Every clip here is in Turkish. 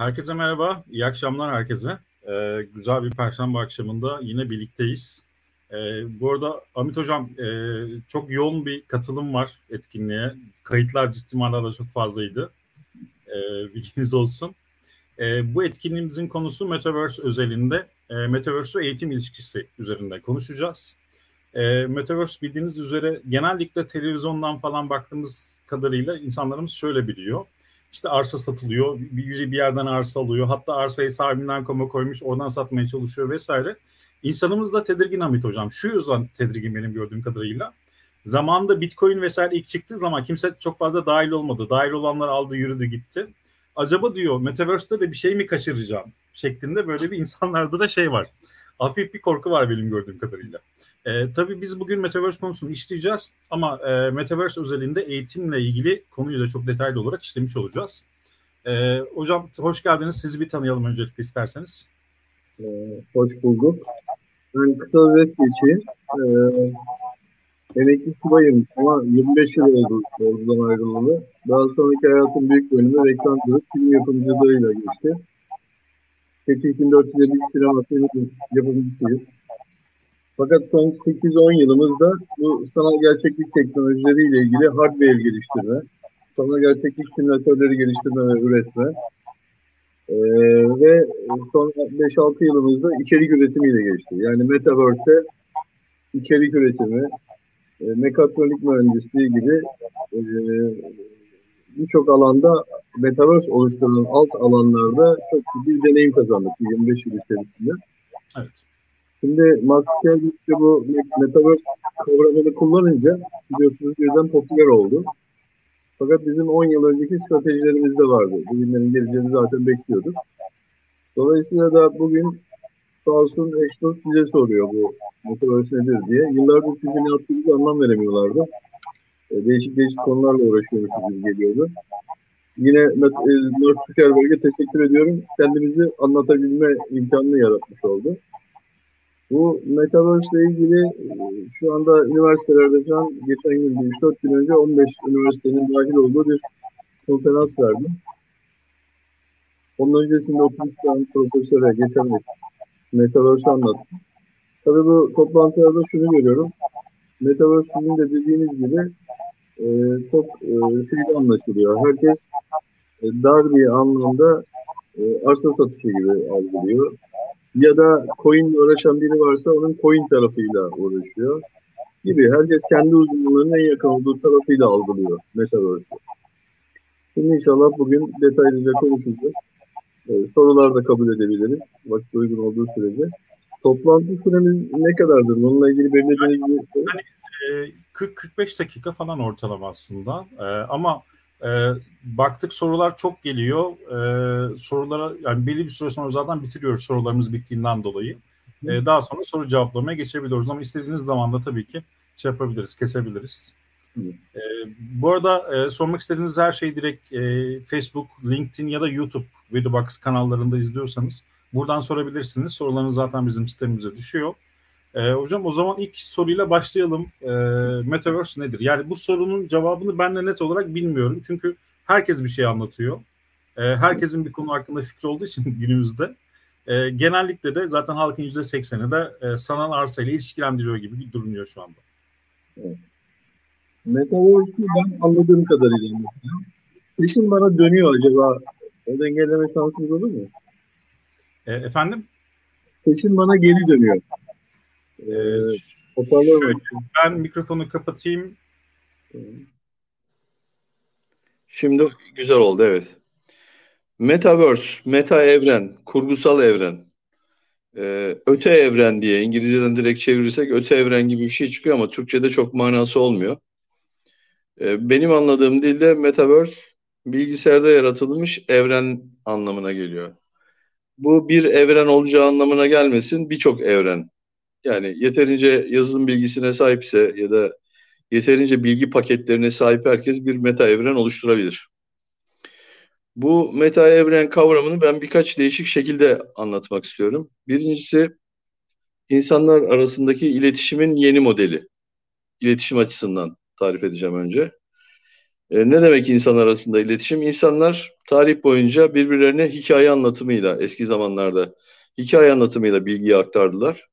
Herkese merhaba, iyi akşamlar herkese. Ee, güzel bir perşembe akşamında yine birlikteyiz. Ee, bu arada Amit Hocam e, çok yoğun bir katılım var etkinliğe. Kayıtlar ciddi manada çok fazlaydı. Ee, bilginiz olsun. Ee, bu etkinliğimizin konusu Metaverse özelinde e, Metaverse ve eğitim ilişkisi üzerinde konuşacağız. E, Metaverse bildiğiniz üzere genellikle televizyondan falan baktığımız kadarıyla insanlarımız şöyle biliyor işte arsa satılıyor. Biri bir yerden arsa alıyor. Hatta arsayı sahibinden koma koymuş. Oradan satmaya çalışıyor vesaire. İnsanımız da tedirgin Hamit Hocam. Şu yüzden tedirgin benim gördüğüm kadarıyla. Zamanında Bitcoin vesaire ilk çıktığı zaman kimse çok fazla dahil olmadı. Dahil olanlar aldı yürüdü gitti. Acaba diyor Metaverse'de de bir şey mi kaçıracağım şeklinde böyle bir insanlarda da şey var. Hafif bir korku var benim gördüğüm kadarıyla. E, tabii biz bugün Metaverse konusunu işleyeceğiz ama e, Metaverse özelinde eğitimle ilgili konuyu da çok detaylı olarak işlemiş olacağız. E, hocam hoş geldiniz. Sizi bir tanıyalım öncelikle isterseniz. E, hoş bulduk. Ben kısa özet geçeyim. E, emekli subayım ama 25 yıl oldu ordudan ayrılalı. Daha sonraki hayatım büyük bölümü reklamcılık, film yapımcılığıyla geçti. Tetik 1453 sinema film yapımcısıyız. Fakat son 8-10 yılımızda bu sanal gerçeklik teknolojileriyle ilgili hardware geliştirme, sanal gerçeklik simülatörleri geliştirme ve üretme ee, ve son 5-6 yılımızda içerik üretimiyle geçti. Yani Metaverse'de içerik üretimi, e, mekatronik mühendisliği gibi e, birçok alanda Metaverse oluşturulan alt alanlarda çok ciddi bir deneyim kazandık 25 yıl içerisinde. Evet. Şimdi Mark Zuckerberg bu Metaverse kavramını kullanınca biliyorsunuz birden popüler oldu. Fakat bizim 10 yıl önceki stratejilerimiz de vardı. Bugünlerin geleceğini zaten bekliyorduk. Dolayısıyla da bugün sağ olsun eş dost bize soruyor bu Metaverse nedir diye. Yıllardır çünkü ne yaptığımızı anlam veremiyorlardı. E, değişik değişik konularla uğraşıyormuşuz gibi geliyordu. Yine e, Mark Zuckerberg'e teşekkür ediyorum. Kendimizi anlatabilme imkanını yaratmış oldu. Bu Metaverse ile ilgili e, şu anda üniversitelerde falan geçen gün 3-4 gün önce 15 üniversitenin dahil olduğu bir konferans verdim. Onun öncesinde 33 tane profesöre geçen bir Metaverse anlattım. Tabii bu toplantılarda şunu görüyorum. Metaverse bizim de dediğimiz gibi e, çok e, şeyde anlaşılıyor. Herkes e, dar bir anlamda e, arsa satışı gibi algılıyor ya da coin uğraşan biri varsa onun coin tarafıyla uğraşıyor gibi. Herkes kendi uzmanlığının en yakın olduğu tarafıyla algılıyor Metaverse'de. Şimdi inşallah bugün detaylıca konuşacağız. Ee, sorular da kabul edebiliriz. Vakit uygun olduğu sürece. Toplantı süremiz ne kadardır? Bununla ilgili belirlediğiniz bir... Yani, 40-45 e, dakika falan ortalama aslında. Ee, ama e, baktık sorular çok geliyor. E, sorulara yani belli bir süre sonra zaten bitiriyoruz sorularımız bittiğinden dolayı. E, daha sonra soru cevaplamaya geçebiliyoruz ama istediğiniz zaman da tabii ki şey yapabiliriz, kesebiliriz. E, bu arada e, sormak istediğiniz her şeyi direkt e, Facebook, LinkedIn ya da YouTube Videobox kanallarında izliyorsanız buradan sorabilirsiniz. Sorularınız zaten bizim sistemimize düşüyor. E, hocam o zaman ilk soruyla başlayalım. E, Metaverse nedir? Yani bu sorunun cevabını ben de net olarak bilmiyorum. Çünkü herkes bir şey anlatıyor. E, herkesin bir konu hakkında fikri olduğu için günümüzde. E, genellikle de zaten halkın yüzde sekseni de e, sanal arsa ile ilişkilendiriyor gibi bir duruyor şu anda. Evet. Metaverse'ü ben anladığım kadarıyla anlatıyorum. İşin bana dönüyor acaba. O dengeleme şansımız olur mu? E, efendim? Peşin bana geri dönüyor. Ee, şöyle, ben mikrofonu kapatayım. Şimdi güzel oldu evet. Metaverse, meta evren, kurgusal evren, ee, öte evren diye İngilizceden direkt çevirirsek öte evren gibi bir şey çıkıyor ama Türkçe'de çok manası olmuyor. Ee, benim anladığım dilde Metaverse bilgisayarda yaratılmış evren anlamına geliyor. Bu bir evren olacağı anlamına gelmesin, birçok evren yani yeterince yazılım bilgisine sahipse ya da yeterince bilgi paketlerine sahip herkes bir meta evren oluşturabilir. Bu meta evren kavramını ben birkaç değişik şekilde anlatmak istiyorum. Birincisi insanlar arasındaki iletişimin yeni modeli. İletişim açısından tarif edeceğim önce. E, ne demek insanlar arasında iletişim? İnsanlar tarih boyunca birbirlerine hikaye anlatımıyla eski zamanlarda hikaye anlatımıyla bilgiyi aktardılar.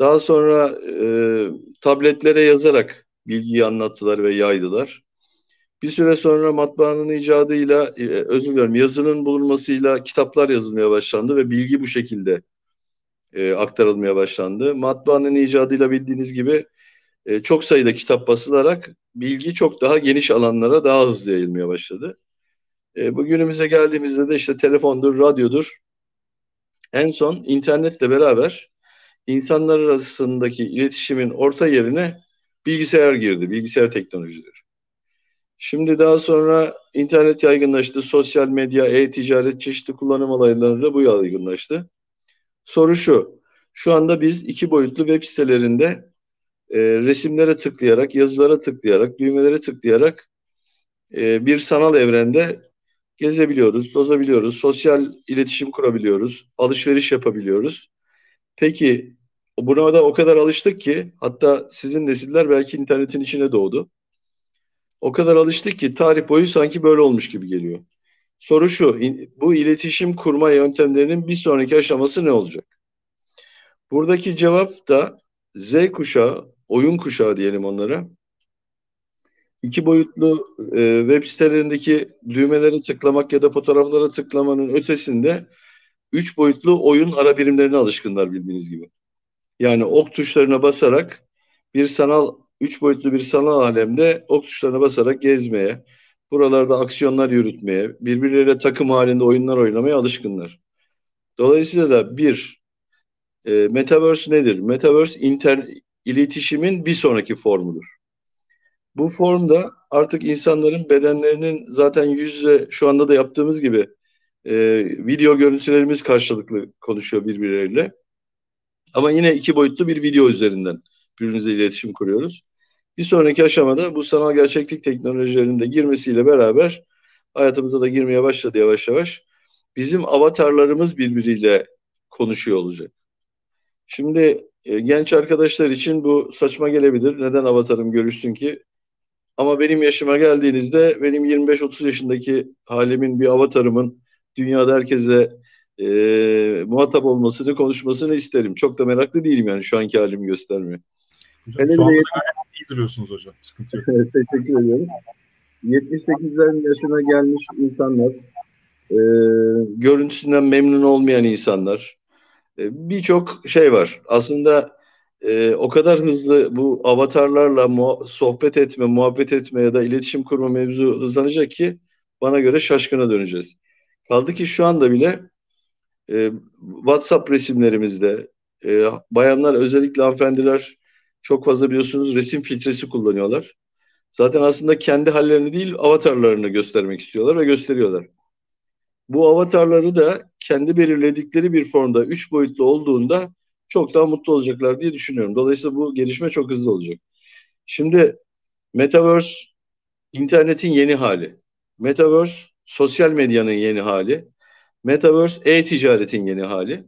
Daha sonra e, tabletlere yazarak bilgiyi anlattılar ve yaydılar. Bir süre sonra matbaanın icadıyla, e, özür dilerim, yazının bulunmasıyla kitaplar yazılmaya başlandı ve bilgi bu şekilde e, aktarılmaya başlandı. Matbaanın icadıyla bildiğiniz gibi e, çok sayıda kitap basılarak bilgi çok daha geniş alanlara daha hızlı yayılmaya başladı. E, bugünümüze geldiğimizde de işte telefondur, radyodur. En son internetle beraber insanlar arasındaki iletişimin orta yerine bilgisayar girdi, bilgisayar teknolojileri. Şimdi daha sonra internet yaygınlaştı, sosyal medya, e-ticaret, çeşitli kullanım alanlarında bu yaygınlaştı. Soru şu, şu anda biz iki boyutlu web sitelerinde e, resimlere tıklayarak, yazılara tıklayarak, düğmelere tıklayarak e, bir sanal evrende gezebiliyoruz, tozabiliyoruz, sosyal iletişim kurabiliyoruz, alışveriş yapabiliyoruz. Peki buna da o kadar alıştık ki hatta sizin nesiller belki internetin içine doğdu. O kadar alıştık ki tarih boyu sanki böyle olmuş gibi geliyor. Soru şu, bu iletişim kurma yöntemlerinin bir sonraki aşaması ne olacak? Buradaki cevap da Z kuşağı, oyun kuşağı diyelim onlara. İki boyutlu e, web sitelerindeki düğmelere tıklamak ya da fotoğraflara tıklamanın ötesinde üç boyutlu oyun ara birimlerine alışkınlar bildiğiniz gibi. Yani ok tuşlarına basarak bir sanal, üç boyutlu bir sanal alemde ok tuşlarına basarak gezmeye, buralarda aksiyonlar yürütmeye, birbirleriyle takım halinde oyunlar oynamaya alışkınlar. Dolayısıyla da bir, e, Metaverse nedir? Metaverse inter, iletişimin bir sonraki formudur. Bu formda artık insanların bedenlerinin zaten yüzle şu anda da yaptığımız gibi e, video görüntülerimiz karşılıklı konuşuyor birbirleriyle. Ama yine iki boyutlu bir video üzerinden birbirimizle iletişim kuruyoruz. Bir sonraki aşamada bu sanal gerçeklik teknolojilerinde girmesiyle beraber hayatımıza da girmeye başladı yavaş yavaş. Bizim avatarlarımız birbiriyle konuşuyor olacak. Şimdi e, genç arkadaşlar için bu saçma gelebilir. Neden avatarım görüşsün ki? Ama benim yaşıma geldiğinizde benim 25-30 yaşındaki halimin bir avatarımın dünyada herkese e, muhatap olmasını, konuşmasını isterim. Çok da meraklı değilim yani şu anki halimi göstermeye. Hocam, şu anda iyi duruyorsunuz hocam. Sıkıntı yok. Teşekkür ediyorum. 78'lerin yaşına gelmiş insanlar, e, görüntüsünden memnun olmayan insanlar, e, birçok şey var. Aslında e, o kadar hızlı bu avatarlarla mu- sohbet etme, muhabbet etme ya da iletişim kurma mevzu hızlanacak ki bana göre şaşkına döneceğiz. Kaldı ki şu anda bile e, WhatsApp resimlerimizde e, bayanlar özellikle hanımefendiler çok fazla biliyorsunuz resim filtresi kullanıyorlar. Zaten aslında kendi hallerini değil avatarlarını göstermek istiyorlar ve gösteriyorlar. Bu avatarları da kendi belirledikleri bir formda üç boyutlu olduğunda çok daha mutlu olacaklar diye düşünüyorum. Dolayısıyla bu gelişme çok hızlı olacak. Şimdi Metaverse internetin yeni hali. Metaverse sosyal medyanın yeni hali. Metaverse e-ticaretin yeni hali.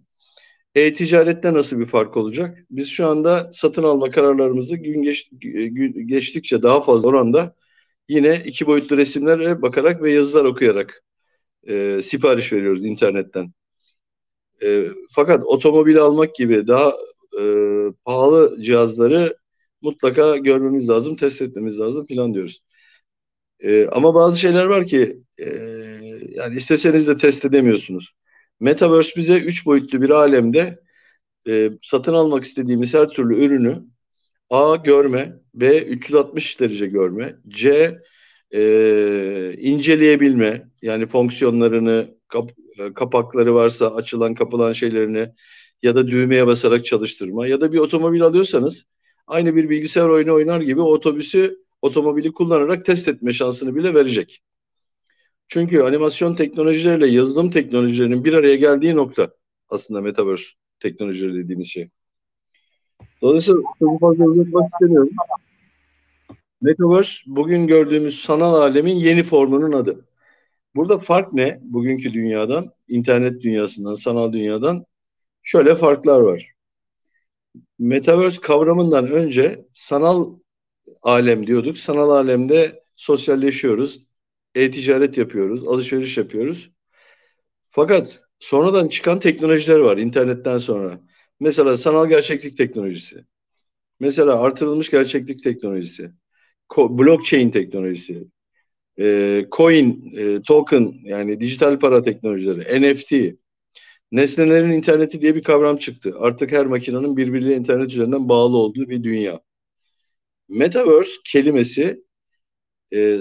E-ticarette nasıl bir fark olacak? Biz şu anda satın alma kararlarımızı gün, geç, gün geçtikçe daha fazla oranda yine iki boyutlu resimlere bakarak ve yazılar okuyarak e, sipariş veriyoruz internetten. E, fakat otomobil almak gibi daha e, pahalı cihazları mutlaka görmemiz lazım, test etmemiz lazım filan diyoruz. E, ama bazı şeyler var ki e, yani isteseniz de test edemiyorsunuz. Metaverse bize üç boyutlu bir alemde e, satın almak istediğimiz her türlü ürünü A görme, B 360 derece görme, C e, inceleyebilme yani fonksiyonlarını kap, e, kapakları varsa açılan kapılan şeylerini ya da düğmeye basarak çalıştırma ya da bir otomobil alıyorsanız aynı bir bilgisayar oyunu oynar gibi otobüsü otomobili kullanarak test etme şansını bile verecek. Çünkü animasyon teknolojileriyle yazılım teknolojilerinin bir araya geldiği nokta aslında metaverse teknolojileri dediğimiz şey. Dolayısıyla çok fazla uzatmak istemiyorum. Metaverse bugün gördüğümüz sanal alemin yeni formunun adı. Burada fark ne bugünkü dünyadan, internet dünyasından, sanal dünyadan? Şöyle farklar var. Metaverse kavramından önce sanal alem diyorduk. Sanal alemde sosyalleşiyoruz, e-ticaret yapıyoruz, alışveriş yapıyoruz. Fakat sonradan çıkan teknolojiler var internetten sonra. Mesela sanal gerçeklik teknolojisi. Mesela artırılmış gerçeklik teknolojisi. Blockchain teknolojisi. E, coin, e, token yani dijital para teknolojileri, NFT, nesnelerin interneti diye bir kavram çıktı. Artık her makinenin birbiriyle internet üzerinden bağlı olduğu bir dünya. Metaverse kelimesi e,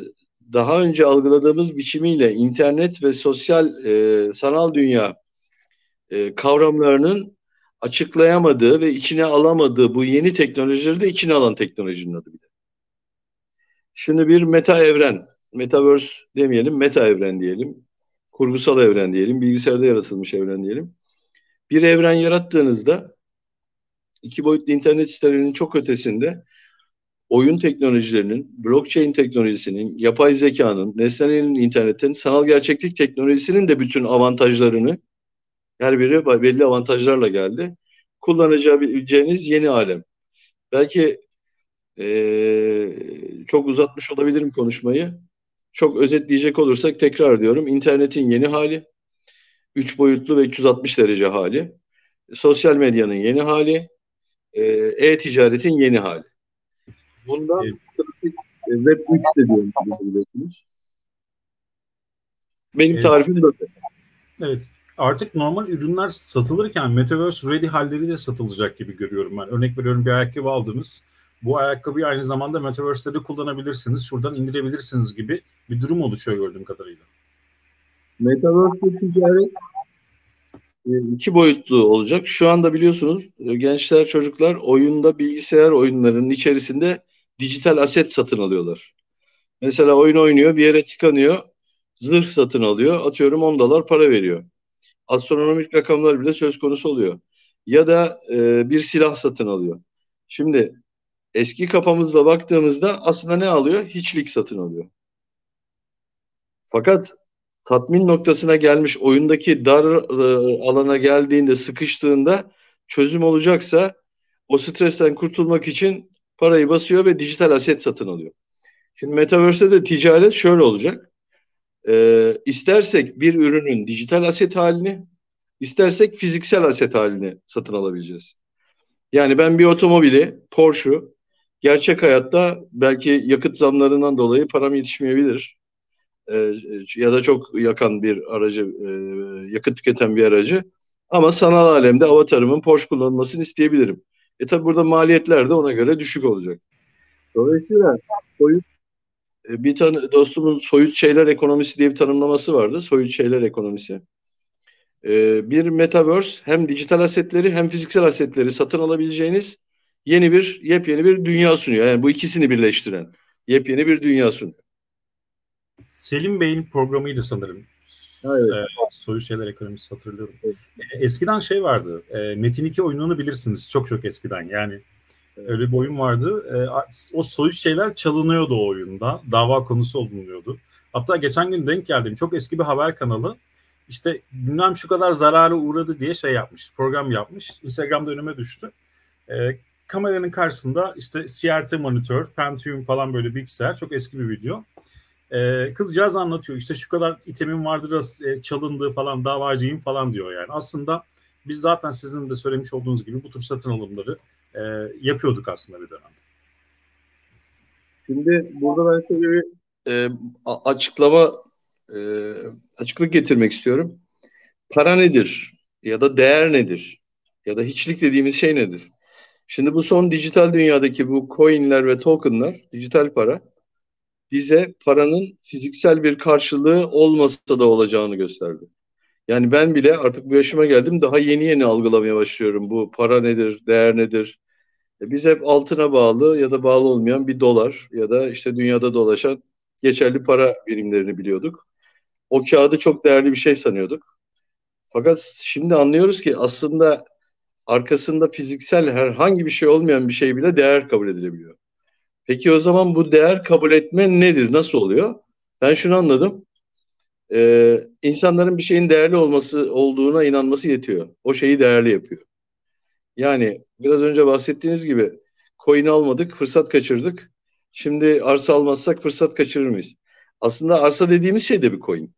daha önce algıladığımız biçimiyle internet ve sosyal e, sanal dünya e, kavramlarının açıklayamadığı ve içine alamadığı bu yeni teknolojileri de içine alan teknolojinin adı bile. Şimdi bir meta evren, metaverse demeyelim, meta evren diyelim, kurgusal evren diyelim, bilgisayarda yaratılmış evren diyelim. Bir evren yarattığınızda iki boyutlu internet sitelerinin çok ötesinde oyun teknolojilerinin, blockchain teknolojisinin, yapay zekanın, nesnelerin internetin, sanal gerçeklik teknolojisinin de bütün avantajlarını her biri belli avantajlarla geldi. Kullanabileceğiniz yeni alem. Belki ee, çok uzatmış olabilirim konuşmayı. Çok özetleyecek olursak tekrar diyorum. İnternetin yeni hali, 3 boyutlu ve 360 derece hali, sosyal medyanın yeni hali, e-ticaretin yeni hali. Bundan evet. Web 3 de diyorum biliyorsunuz. Benim evet. tarifim böyle. Evet. Artık normal ürünler satılırken Metaverse Ready halleri de satılacak gibi görüyorum ben. Örnek veriyorum bir ayakkabı aldınız. Bu ayakkabıyı aynı zamanda Metaverse'de de kullanabilirsiniz. Şuradan indirebilirsiniz gibi bir durum oluşuyor gördüğüm kadarıyla. Metaverse ticaret e, iki boyutlu olacak. Şu anda biliyorsunuz e, gençler, çocuklar oyunda bilgisayar oyunlarının içerisinde dijital aset satın alıyorlar. Mesela oyun oynuyor, bir yere tıkanıyor, zırh satın alıyor, atıyorum 10 dolar para veriyor. Astronomik rakamlar bile söz konusu oluyor. Ya da e, bir silah satın alıyor. Şimdi eski kafamızla baktığımızda aslında ne alıyor? Hiçlik satın alıyor. Fakat tatmin noktasına gelmiş oyundaki dar e, alana geldiğinde sıkıştığında çözüm olacaksa o stresten kurtulmak için parayı basıyor ve dijital aset satın alıyor. Şimdi Metaverse'de de ticaret şöyle olacak. Ee, istersek bir ürünün dijital aset halini, istersek fiziksel aset halini satın alabileceğiz. Yani ben bir otomobili, Porsche'u gerçek hayatta belki yakıt zamlarından dolayı param yetişmeyebilir. Ee, ya da çok yakan bir aracı, e, yakıt tüketen bir aracı. Ama sanal alemde avatarımın Porsche kullanılmasını isteyebilirim. E tabi burada maliyetler de ona göre düşük olacak. Dolayısıyla soyut e, bir tane dostumun soyut şeyler ekonomisi diye bir tanımlaması vardı. Soyut şeyler ekonomisi. E, bir metaverse hem dijital asetleri hem fiziksel asetleri satın alabileceğiniz yeni bir yepyeni bir dünya sunuyor. Yani bu ikisini birleştiren yepyeni bir dünya sunuyor. Selim Bey'in programıydı sanırım. Evet. E, soyut şeyler ekonomisi hatırlıyorum. Evet. E, eskiden şey vardı. E, Metin 2 oyununu bilirsiniz. Çok çok eskiden. Yani evet. öyle bir oyun vardı. E, o soyut şeyler çalınıyordu o oyunda. Dava konusu olunuyordu. Hatta geçen gün denk geldim. Çok eski bir haber kanalı. İşte bilmem şu kadar zarara uğradı diye şey yapmış. Program yapmış. Instagram'da önüme düştü. E, kameranın karşısında işte CRT monitör, Pentium falan böyle bilgisayar. Çok eski bir video. Ee, kızcağız anlatıyor işte şu kadar itemin vardı da e, çalındı falan davacıyım falan diyor yani. Aslında biz zaten sizin de söylemiş olduğunuz gibi bu tür satın alımları e, yapıyorduk aslında bir dönemde. Şimdi burada ben şöyle bir e, açıklama e, açıklık getirmek istiyorum. Para nedir? Ya da değer nedir? Ya da hiçlik dediğimiz şey nedir? Şimdi bu son dijital dünyadaki bu coinler ve tokenlar, dijital para bize paranın fiziksel bir karşılığı olmasa da olacağını gösterdi. Yani ben bile artık bu yaşıma geldim daha yeni yeni algılamaya başlıyorum. Bu para nedir, değer nedir? E biz hep altına bağlı ya da bağlı olmayan bir dolar ya da işte dünyada dolaşan geçerli para birimlerini biliyorduk. O kağıdı çok değerli bir şey sanıyorduk. Fakat şimdi anlıyoruz ki aslında arkasında fiziksel herhangi bir şey olmayan bir şey bile değer kabul edilebiliyor. Peki o zaman bu değer kabul etme nedir? Nasıl oluyor? Ben şunu anladım. Ee, insanların bir şeyin değerli olması olduğuna inanması yetiyor. O şeyi değerli yapıyor. Yani biraz önce bahsettiğiniz gibi coin almadık, fırsat kaçırdık. Şimdi arsa almazsak fırsat kaçırır mıyız? Aslında arsa dediğimiz şey de bir coin.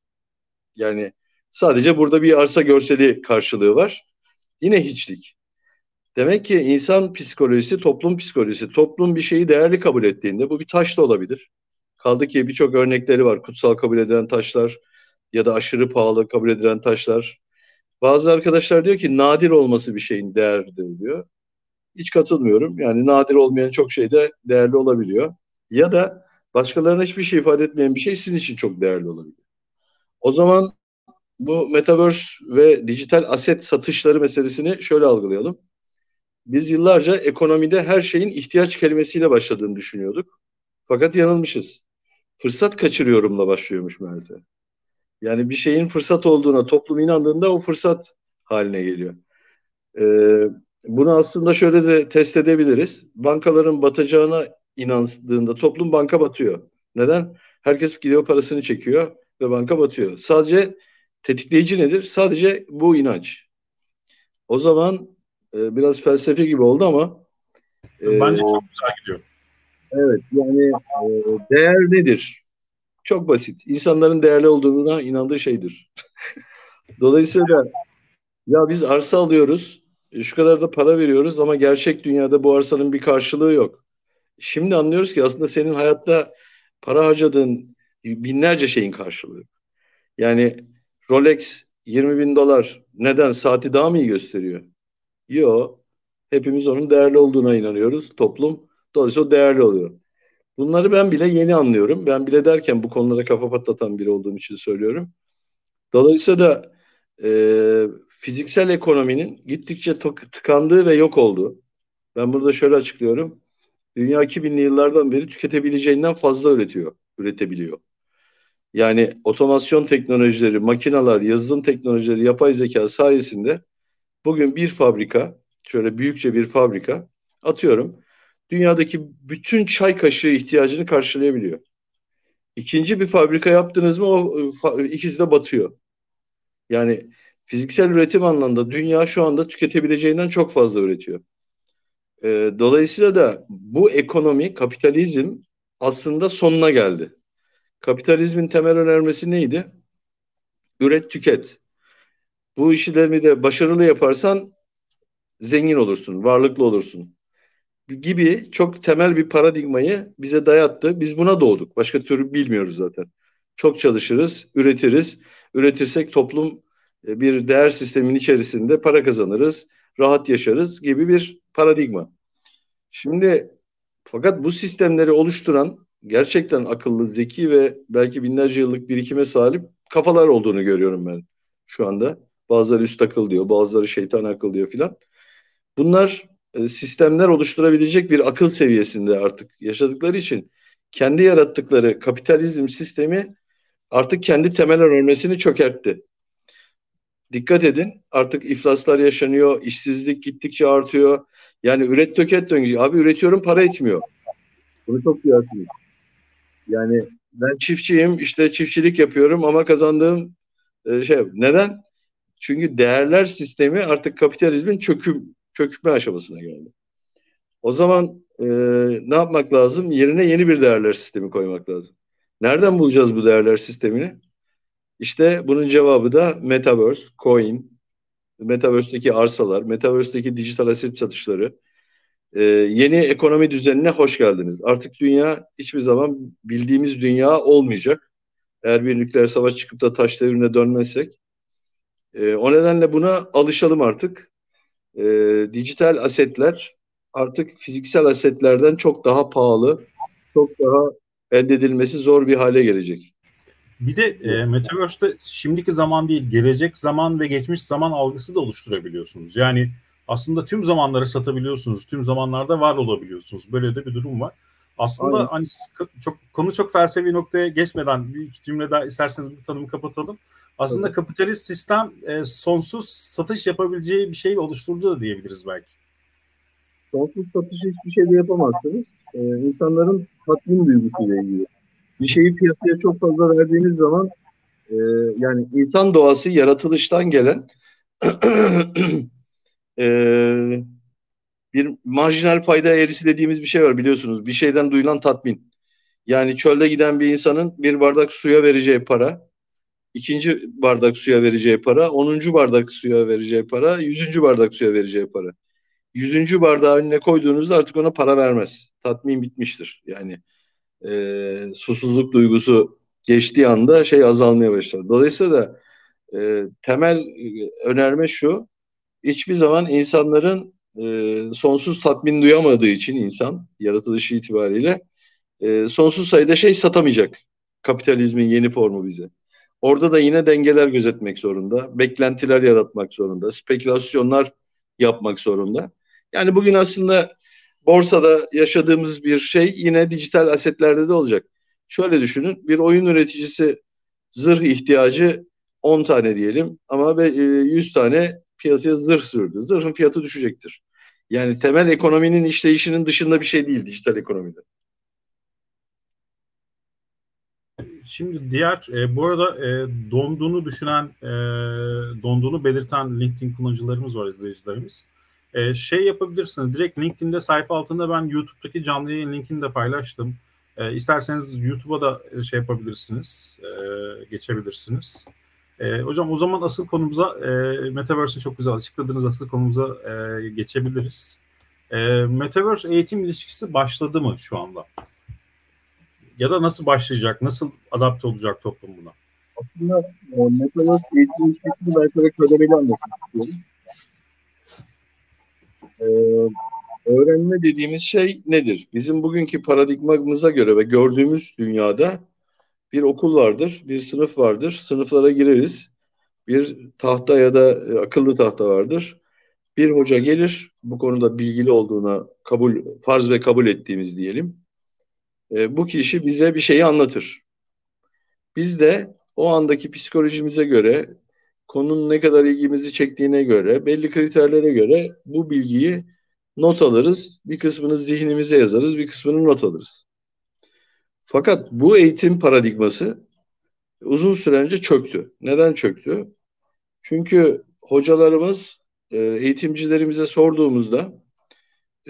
Yani sadece burada bir arsa görseli karşılığı var. Yine hiçlik. Demek ki insan psikolojisi, toplum psikolojisi. Toplum bir şeyi değerli kabul ettiğinde bu bir taş da olabilir. Kaldı ki birçok örnekleri var. Kutsal kabul edilen taşlar ya da aşırı pahalı kabul edilen taşlar. Bazı arkadaşlar diyor ki nadir olması bir şeyin değerlidir diyor. Hiç katılmıyorum. Yani nadir olmayan çok şey de değerli olabiliyor. Ya da başkalarına hiçbir şey ifade etmeyen bir şey sizin için çok değerli olabilir. O zaman bu metaverse ve dijital aset satışları meselesini şöyle algılayalım. Biz yıllarca ekonomide her şeyin ihtiyaç kelimesiyle başladığını düşünüyorduk. Fakat yanılmışız. Fırsat kaçırıyorumla başlıyormuş meğerse. Yani bir şeyin fırsat olduğuna toplum inandığında o fırsat haline geliyor. Ee, bunu aslında şöyle de test edebiliriz. Bankaların batacağına inandığında toplum banka batıyor. Neden? Herkes gidiyor parasını çekiyor ve banka batıyor. Sadece tetikleyici nedir? Sadece bu inanç. O zaman e, biraz felsefe gibi oldu ama e, bence çok güzel gidiyor. Evet yani e, değer nedir? Çok basit. İnsanların değerli olduğuna inandığı şeydir. Dolayısıyla ya biz arsa alıyoruz, e, şu kadar da para veriyoruz ama gerçek dünyada bu arsanın bir karşılığı yok. Şimdi anlıyoruz ki aslında senin hayatta para harcadığın binlerce şeyin karşılığı. Yani Rolex 20 bin dolar neden saati daha mı iyi gösteriyor? Yok. Hepimiz onun değerli olduğuna inanıyoruz. Toplum dolayısıyla değerli oluyor. Bunları ben bile yeni anlıyorum. Ben bile derken bu konulara kafa patlatan biri olduğum için söylüyorum. Dolayısıyla e, fiziksel ekonominin gittikçe tıkandığı ve yok olduğu. Ben burada şöyle açıklıyorum. Dünya 2000'li yıllardan beri tüketebileceğinden fazla üretiyor, üretebiliyor. Yani otomasyon teknolojileri, makineler, yazılım teknolojileri, yapay zeka sayesinde bugün bir fabrika, şöyle büyükçe bir fabrika atıyorum dünyadaki bütün çay kaşığı ihtiyacını karşılayabiliyor. İkinci bir fabrika yaptınız mı o ikisi de batıyor. Yani fiziksel üretim anlamında dünya şu anda tüketebileceğinden çok fazla üretiyor. E, dolayısıyla da bu ekonomi, kapitalizm aslında sonuna geldi. Kapitalizmin temel önermesi neydi? Üret, tüket. Bu işlemi de başarılı yaparsan zengin olursun, varlıklı olursun gibi çok temel bir paradigmayı bize dayattı. Biz buna doğduk. Başka türlü bilmiyoruz zaten. Çok çalışırız, üretiriz. Üretirsek toplum e, bir değer sistemin içerisinde para kazanırız, rahat yaşarız gibi bir paradigma. Şimdi fakat bu sistemleri oluşturan gerçekten akıllı, zeki ve belki binlerce yıllık birikime sahip kafalar olduğunu görüyorum ben şu anda. Bazıları üst akıl diyor, bazıları şeytan akıl diyor filan. Bunlar e, sistemler oluşturabilecek bir akıl seviyesinde artık yaşadıkları için kendi yarattıkları kapitalizm sistemi artık kendi temel örmesini çökertti. Dikkat edin artık iflaslar yaşanıyor, işsizlik gittikçe artıyor. Yani üret töket döngüsü. Abi üretiyorum para etmiyor. Bunu çok duyarsınız. Yani ben çiftçiyim işte çiftçilik yapıyorum ama kazandığım e, şey neden? Çünkü değerler sistemi artık kapitalizmin çöküm çökme aşamasına geldi. O zaman e, ne yapmak lazım? Yerine yeni bir değerler sistemi koymak lazım. Nereden bulacağız bu değerler sistemini? İşte bunun cevabı da Metaverse, Coin, Metaverse'deki arsalar, Metaverse'deki dijital aset satışları, e, yeni ekonomi düzenine hoş geldiniz. Artık dünya hiçbir zaman bildiğimiz dünya olmayacak. Eğer bir nükleer savaş çıkıp da taş devrine dönmezsek. E, o nedenle buna alışalım artık e, dijital asetler artık fiziksel asetlerden çok daha pahalı, çok daha elde edilmesi zor bir hale gelecek. Bir de e, Metaverse'de şimdiki zaman değil, gelecek zaman ve geçmiş zaman algısı da oluşturabiliyorsunuz. Yani aslında tüm zamanları satabiliyorsunuz, tüm zamanlarda var olabiliyorsunuz. Böyle de bir durum var. Aslında Aynen. hani çok konu çok felsefi noktaya geçmeden bir iki cümle daha isterseniz bir tanımı kapatalım. Aslında evet. kapitalist sistem e, sonsuz satış yapabileceği bir şey oluşturdu da diyebiliriz belki. Sonsuz satış hiçbir şey de yapamazsınız. Ee, insanların tatmin duygusuyla ilgili. Bir şeyi piyasaya çok fazla verdiğiniz zaman e, yani insan doğası yaratılıştan gelen e, bir marjinal fayda eğrisi dediğimiz bir şey var biliyorsunuz. Bir şeyden duyulan tatmin. Yani çölde giden bir insanın bir bardak suya vereceği para, ikinci bardak suya vereceği para, onuncu bardak suya vereceği para, yüzüncü bardak suya vereceği para. Yüzüncü bardağı önüne koyduğunuzda artık ona para vermez. Tatmin bitmiştir. Yani e, susuzluk duygusu geçtiği anda şey azalmaya başlar. Dolayısıyla da e, temel e, önerme şu, hiçbir zaman insanların e, sonsuz tatmin duyamadığı için insan yaratılışı itibariyle e, sonsuz sayıda şey satamayacak. Kapitalizmin yeni formu bize. Orada da yine dengeler gözetmek zorunda, beklentiler yaratmak zorunda, spekülasyonlar yapmak zorunda. Yani bugün aslında borsada yaşadığımız bir şey yine dijital asetlerde de olacak. Şöyle düşünün, bir oyun üreticisi zırh ihtiyacı 10 tane diyelim ama 100 e, tane piyasaya zırh sürdü. Zırhın fiyatı düşecektir. Yani temel ekonominin işleyişinin dışında bir şey değil dijital ekonomide. Şimdi diğer e, bu arada e, donduğunu düşünen, e, donduğunu belirten LinkedIn kullanıcılarımız var, izleyicilerimiz. E, şey yapabilirsiniz, direkt LinkedIn'de sayfa altında ben YouTube'daki canlı yayın linkini de paylaştım. E, isterseniz YouTube'a da e, şey yapabilirsiniz, e, geçebilirsiniz. E, hocam o zaman asıl konumuza, e, Metaverse'ı çok güzel açıkladığınız asıl konumuza e, geçebiliriz. E, Metaverse eğitim ilişkisi başladı mı şu anda? Ya da nasıl başlayacak, nasıl adapte olacak toplum buna? Aslında e, Metaverse eğitim ilişkisini ben şöyle kademeli anlatmak istiyorum. Ee, öğrenme dediğimiz şey nedir? Bizim bugünkü paradigmamıza göre ve gördüğümüz dünyada bir okul vardır, bir sınıf vardır. Sınıflara gireriz. Bir tahta ya da e, akıllı tahta vardır. Bir hoca gelir, bu konuda bilgili olduğuna kabul, farz ve kabul ettiğimiz diyelim. E, bu kişi bize bir şeyi anlatır. Biz de o andaki psikolojimize göre, konunun ne kadar ilgimizi çektiğine göre, belli kriterlere göre bu bilgiyi not alırız. Bir kısmını zihnimize yazarız, bir kısmını not alırız. Fakat bu eğitim paradigması uzun süre önce çöktü. Neden çöktü? Çünkü hocalarımız e, eğitimcilerimize sorduğumuzda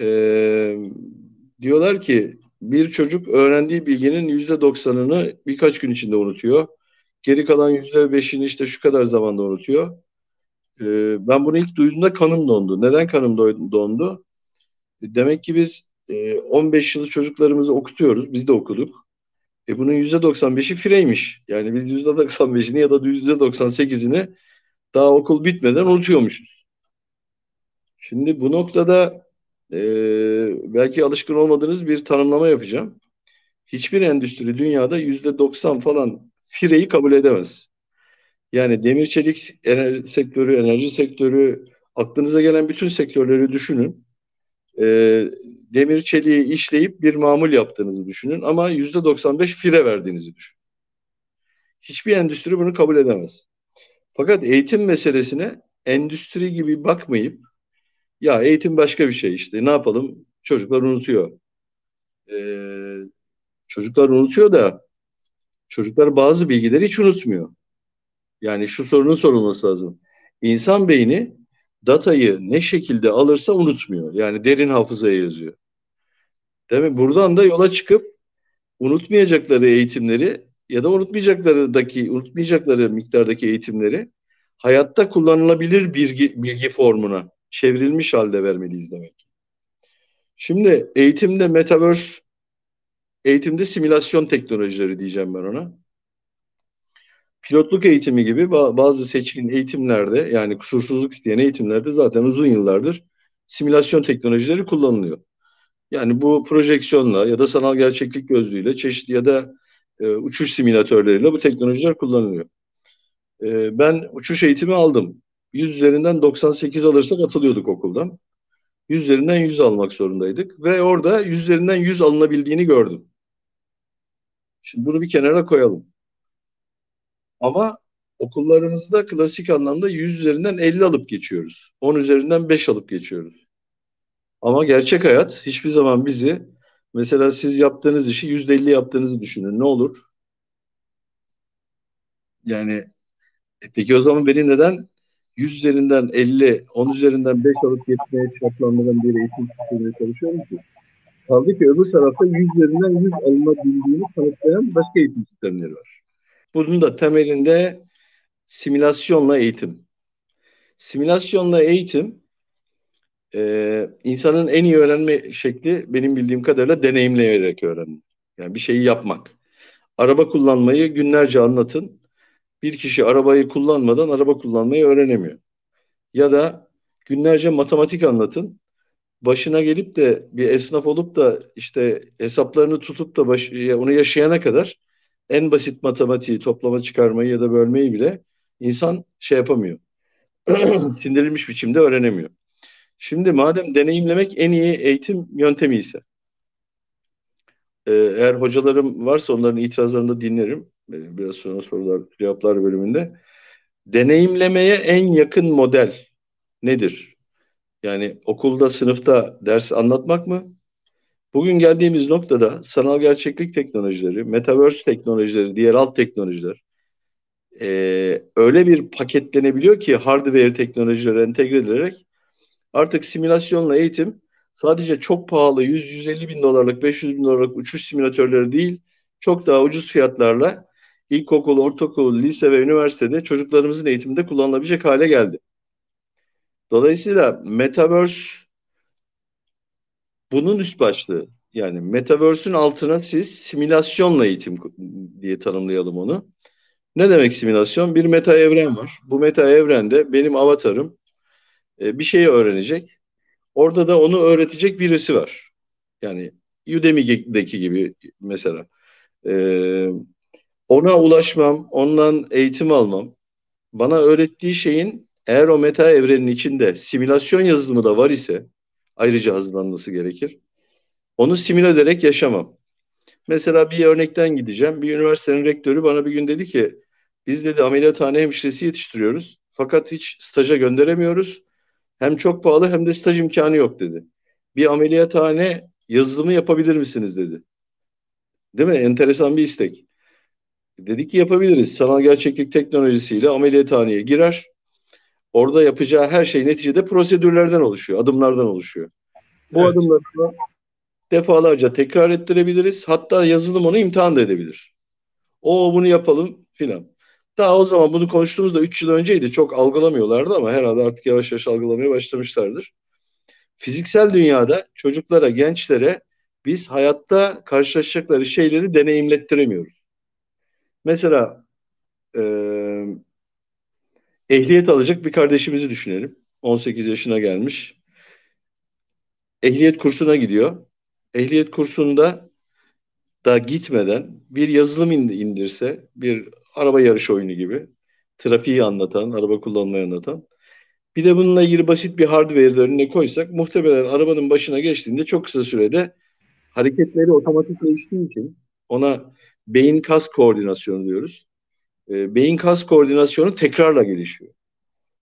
e, diyorlar ki bir çocuk öğrendiği bilginin yüzde doksanını birkaç gün içinde unutuyor. Geri kalan yüzde beşini işte şu kadar zamanda unutuyor. E, ben bunu ilk duyduğumda kanım dondu. Neden kanım dondu? Demek ki biz 15 yılı çocuklarımızı okutuyoruz. Biz de okuduk. E bunun %95'i fireymiş. Yani biz %95'ini ya da %98'ini daha okul bitmeden unutuyormuşuz. Şimdi bu noktada e, belki alışkın olmadığınız bir tanımlama yapacağım. Hiçbir endüstri dünyada %90 falan fireyi kabul edemez. Yani demir çelik enerji sektörü, enerji sektörü, aklınıza gelen bütün sektörleri düşünün. E, demir çeliği işleyip bir mamul yaptığınızı düşünün ama yüzde 95 fire verdiğinizi düşünün. Hiçbir endüstri bunu kabul edemez. Fakat eğitim meselesine endüstri gibi bakmayıp ya eğitim başka bir şey işte ne yapalım çocuklar unutuyor. Ee, çocuklar unutuyor da çocuklar bazı bilgileri hiç unutmuyor. Yani şu sorunun sorulması lazım. İnsan beyni datayı ne şekilde alırsa unutmuyor. Yani derin hafızaya yazıyor. Mi? Buradan da yola çıkıp unutmayacakları eğitimleri ya da unutmayacaklarıdaki unutmayacakları miktardaki eğitimleri hayatta kullanılabilir bilgi, bilgi formuna çevrilmiş halde vermeliyiz demek. Şimdi eğitimde metaverse eğitimde simülasyon teknolojileri diyeceğim ben ona. Pilotluk eğitimi gibi bazı seçkin eğitimlerde yani kusursuzluk isteyen eğitimlerde zaten uzun yıllardır simülasyon teknolojileri kullanılıyor. Yani bu projeksiyonla ya da sanal gerçeklik gözlüğüyle çeşitli ya da e, uçuş simülatörleriyle bu teknolojiler kullanılıyor. E, ben uçuş eğitimi aldım. 100 üzerinden 98 alırsak atılıyorduk okuldan. 100 üzerinden 100 almak zorundaydık ve orada 100 üzerinden 100 alınabildiğini gördüm. Şimdi bunu bir kenara koyalım. Ama okullarımızda klasik anlamda 100 üzerinden 50 alıp geçiyoruz. 10 üzerinden 5 alıp geçiyoruz. Ama gerçek hayat hiçbir zaman bizi mesela siz yaptığınız işi yüzde elli yaptığınızı düşünün. Ne olur? Yani e peki o zaman beni neden 100 üzerinden 50, 10 üzerinden 5 alıp geçmeye şartlandıran bir eğitim sistemine çalışıyorum ki. Kaldı ki öbür tarafta 100 üzerinden 100 alınabildiğini kanıtlayan başka eğitim sistemleri var. Bunun da temelinde simülasyonla eğitim. Simülasyonla eğitim e, insanın en iyi öğrenme şekli benim bildiğim kadarıyla deneyimleyerek öğrenmek. Yani bir şeyi yapmak. Araba kullanmayı günlerce anlatın. Bir kişi arabayı kullanmadan araba kullanmayı öğrenemiyor. Ya da günlerce matematik anlatın. Başına gelip de bir esnaf olup da işte hesaplarını tutup da baş, onu yaşayana kadar en basit matematiği, toplama çıkarmayı ya da bölmeyi bile insan şey yapamıyor. Sindirilmiş biçimde öğrenemiyor. Şimdi madem deneyimlemek en iyi eğitim yöntemi ise eğer hocalarım varsa onların itirazlarını da dinlerim. Biraz sonra sorular cevaplar bölümünde. Deneyimlemeye en yakın model nedir? Yani okulda, sınıfta ders anlatmak mı? Bugün geldiğimiz noktada sanal gerçeklik teknolojileri, metaverse teknolojileri, diğer alt teknolojiler e, öyle bir paketlenebiliyor ki hardware teknolojileri entegre edilerek artık simülasyonla eğitim sadece çok pahalı 100-150 bin dolarlık, 500 bin dolarlık uçuş simülatörleri değil, çok daha ucuz fiyatlarla ilkokul, ortaokul, lise ve üniversitede çocuklarımızın eğitiminde kullanılabilecek hale geldi. Dolayısıyla Metaverse bunun üst başlığı. Yani Metaverse'ün altına siz simülasyonla eğitim diye tanımlayalım onu. Ne demek simülasyon? Bir meta evren var. Bu meta evrende benim avatarım e, bir şeyi öğrenecek. Orada da onu öğretecek birisi var. Yani Udemy'deki gibi mesela. E, ona ulaşmam, ondan eğitim almam, bana öğrettiği şeyin eğer o meta evrenin içinde simülasyon yazılımı da var ise ayrıca hazırlanması gerekir. Onu simüle ederek yaşamam. Mesela bir örnekten gideceğim. Bir üniversitenin rektörü bana bir gün dedi ki biz dedi ameliyathane hemşiresi yetiştiriyoruz. Fakat hiç staja gönderemiyoruz. Hem çok pahalı hem de staj imkanı yok dedi. Bir ameliyathane yazılımı yapabilir misiniz dedi. Değil mi? Enteresan bir istek. Dedik ki yapabiliriz. Sanal gerçeklik teknolojisiyle ameliyathaneye girer. Orada yapacağı her şey neticede prosedürlerden oluşuyor, adımlardan oluşuyor. Bu evet. adımları defalarca tekrar ettirebiliriz. Hatta yazılım onu imtihan da edebilir. O bunu yapalım filan. Daha o zaman bunu konuştuğumuzda 3 yıl önceydi. Çok algılamıyorlardı ama herhalde artık yavaş yavaş algılamaya başlamışlardır. Fiziksel dünyada çocuklara, gençlere biz hayatta karşılaşacakları şeyleri deneyimlettiremiyoruz. Mesela e, ehliyet alacak bir kardeşimizi düşünelim. 18 yaşına gelmiş. Ehliyet kursuna gidiyor. Ehliyet kursunda da gitmeden bir yazılım indirse, bir araba yarışı oyunu gibi, trafiği anlatan, araba kullanmayı anlatan. Bir de bununla ilgili basit bir hardware önüne koysak muhtemelen arabanın başına geçtiğinde çok kısa sürede hareketleri otomatikleştiği için ona beyin kas koordinasyonu diyoruz. E, beyin kas koordinasyonu tekrarla gelişiyor.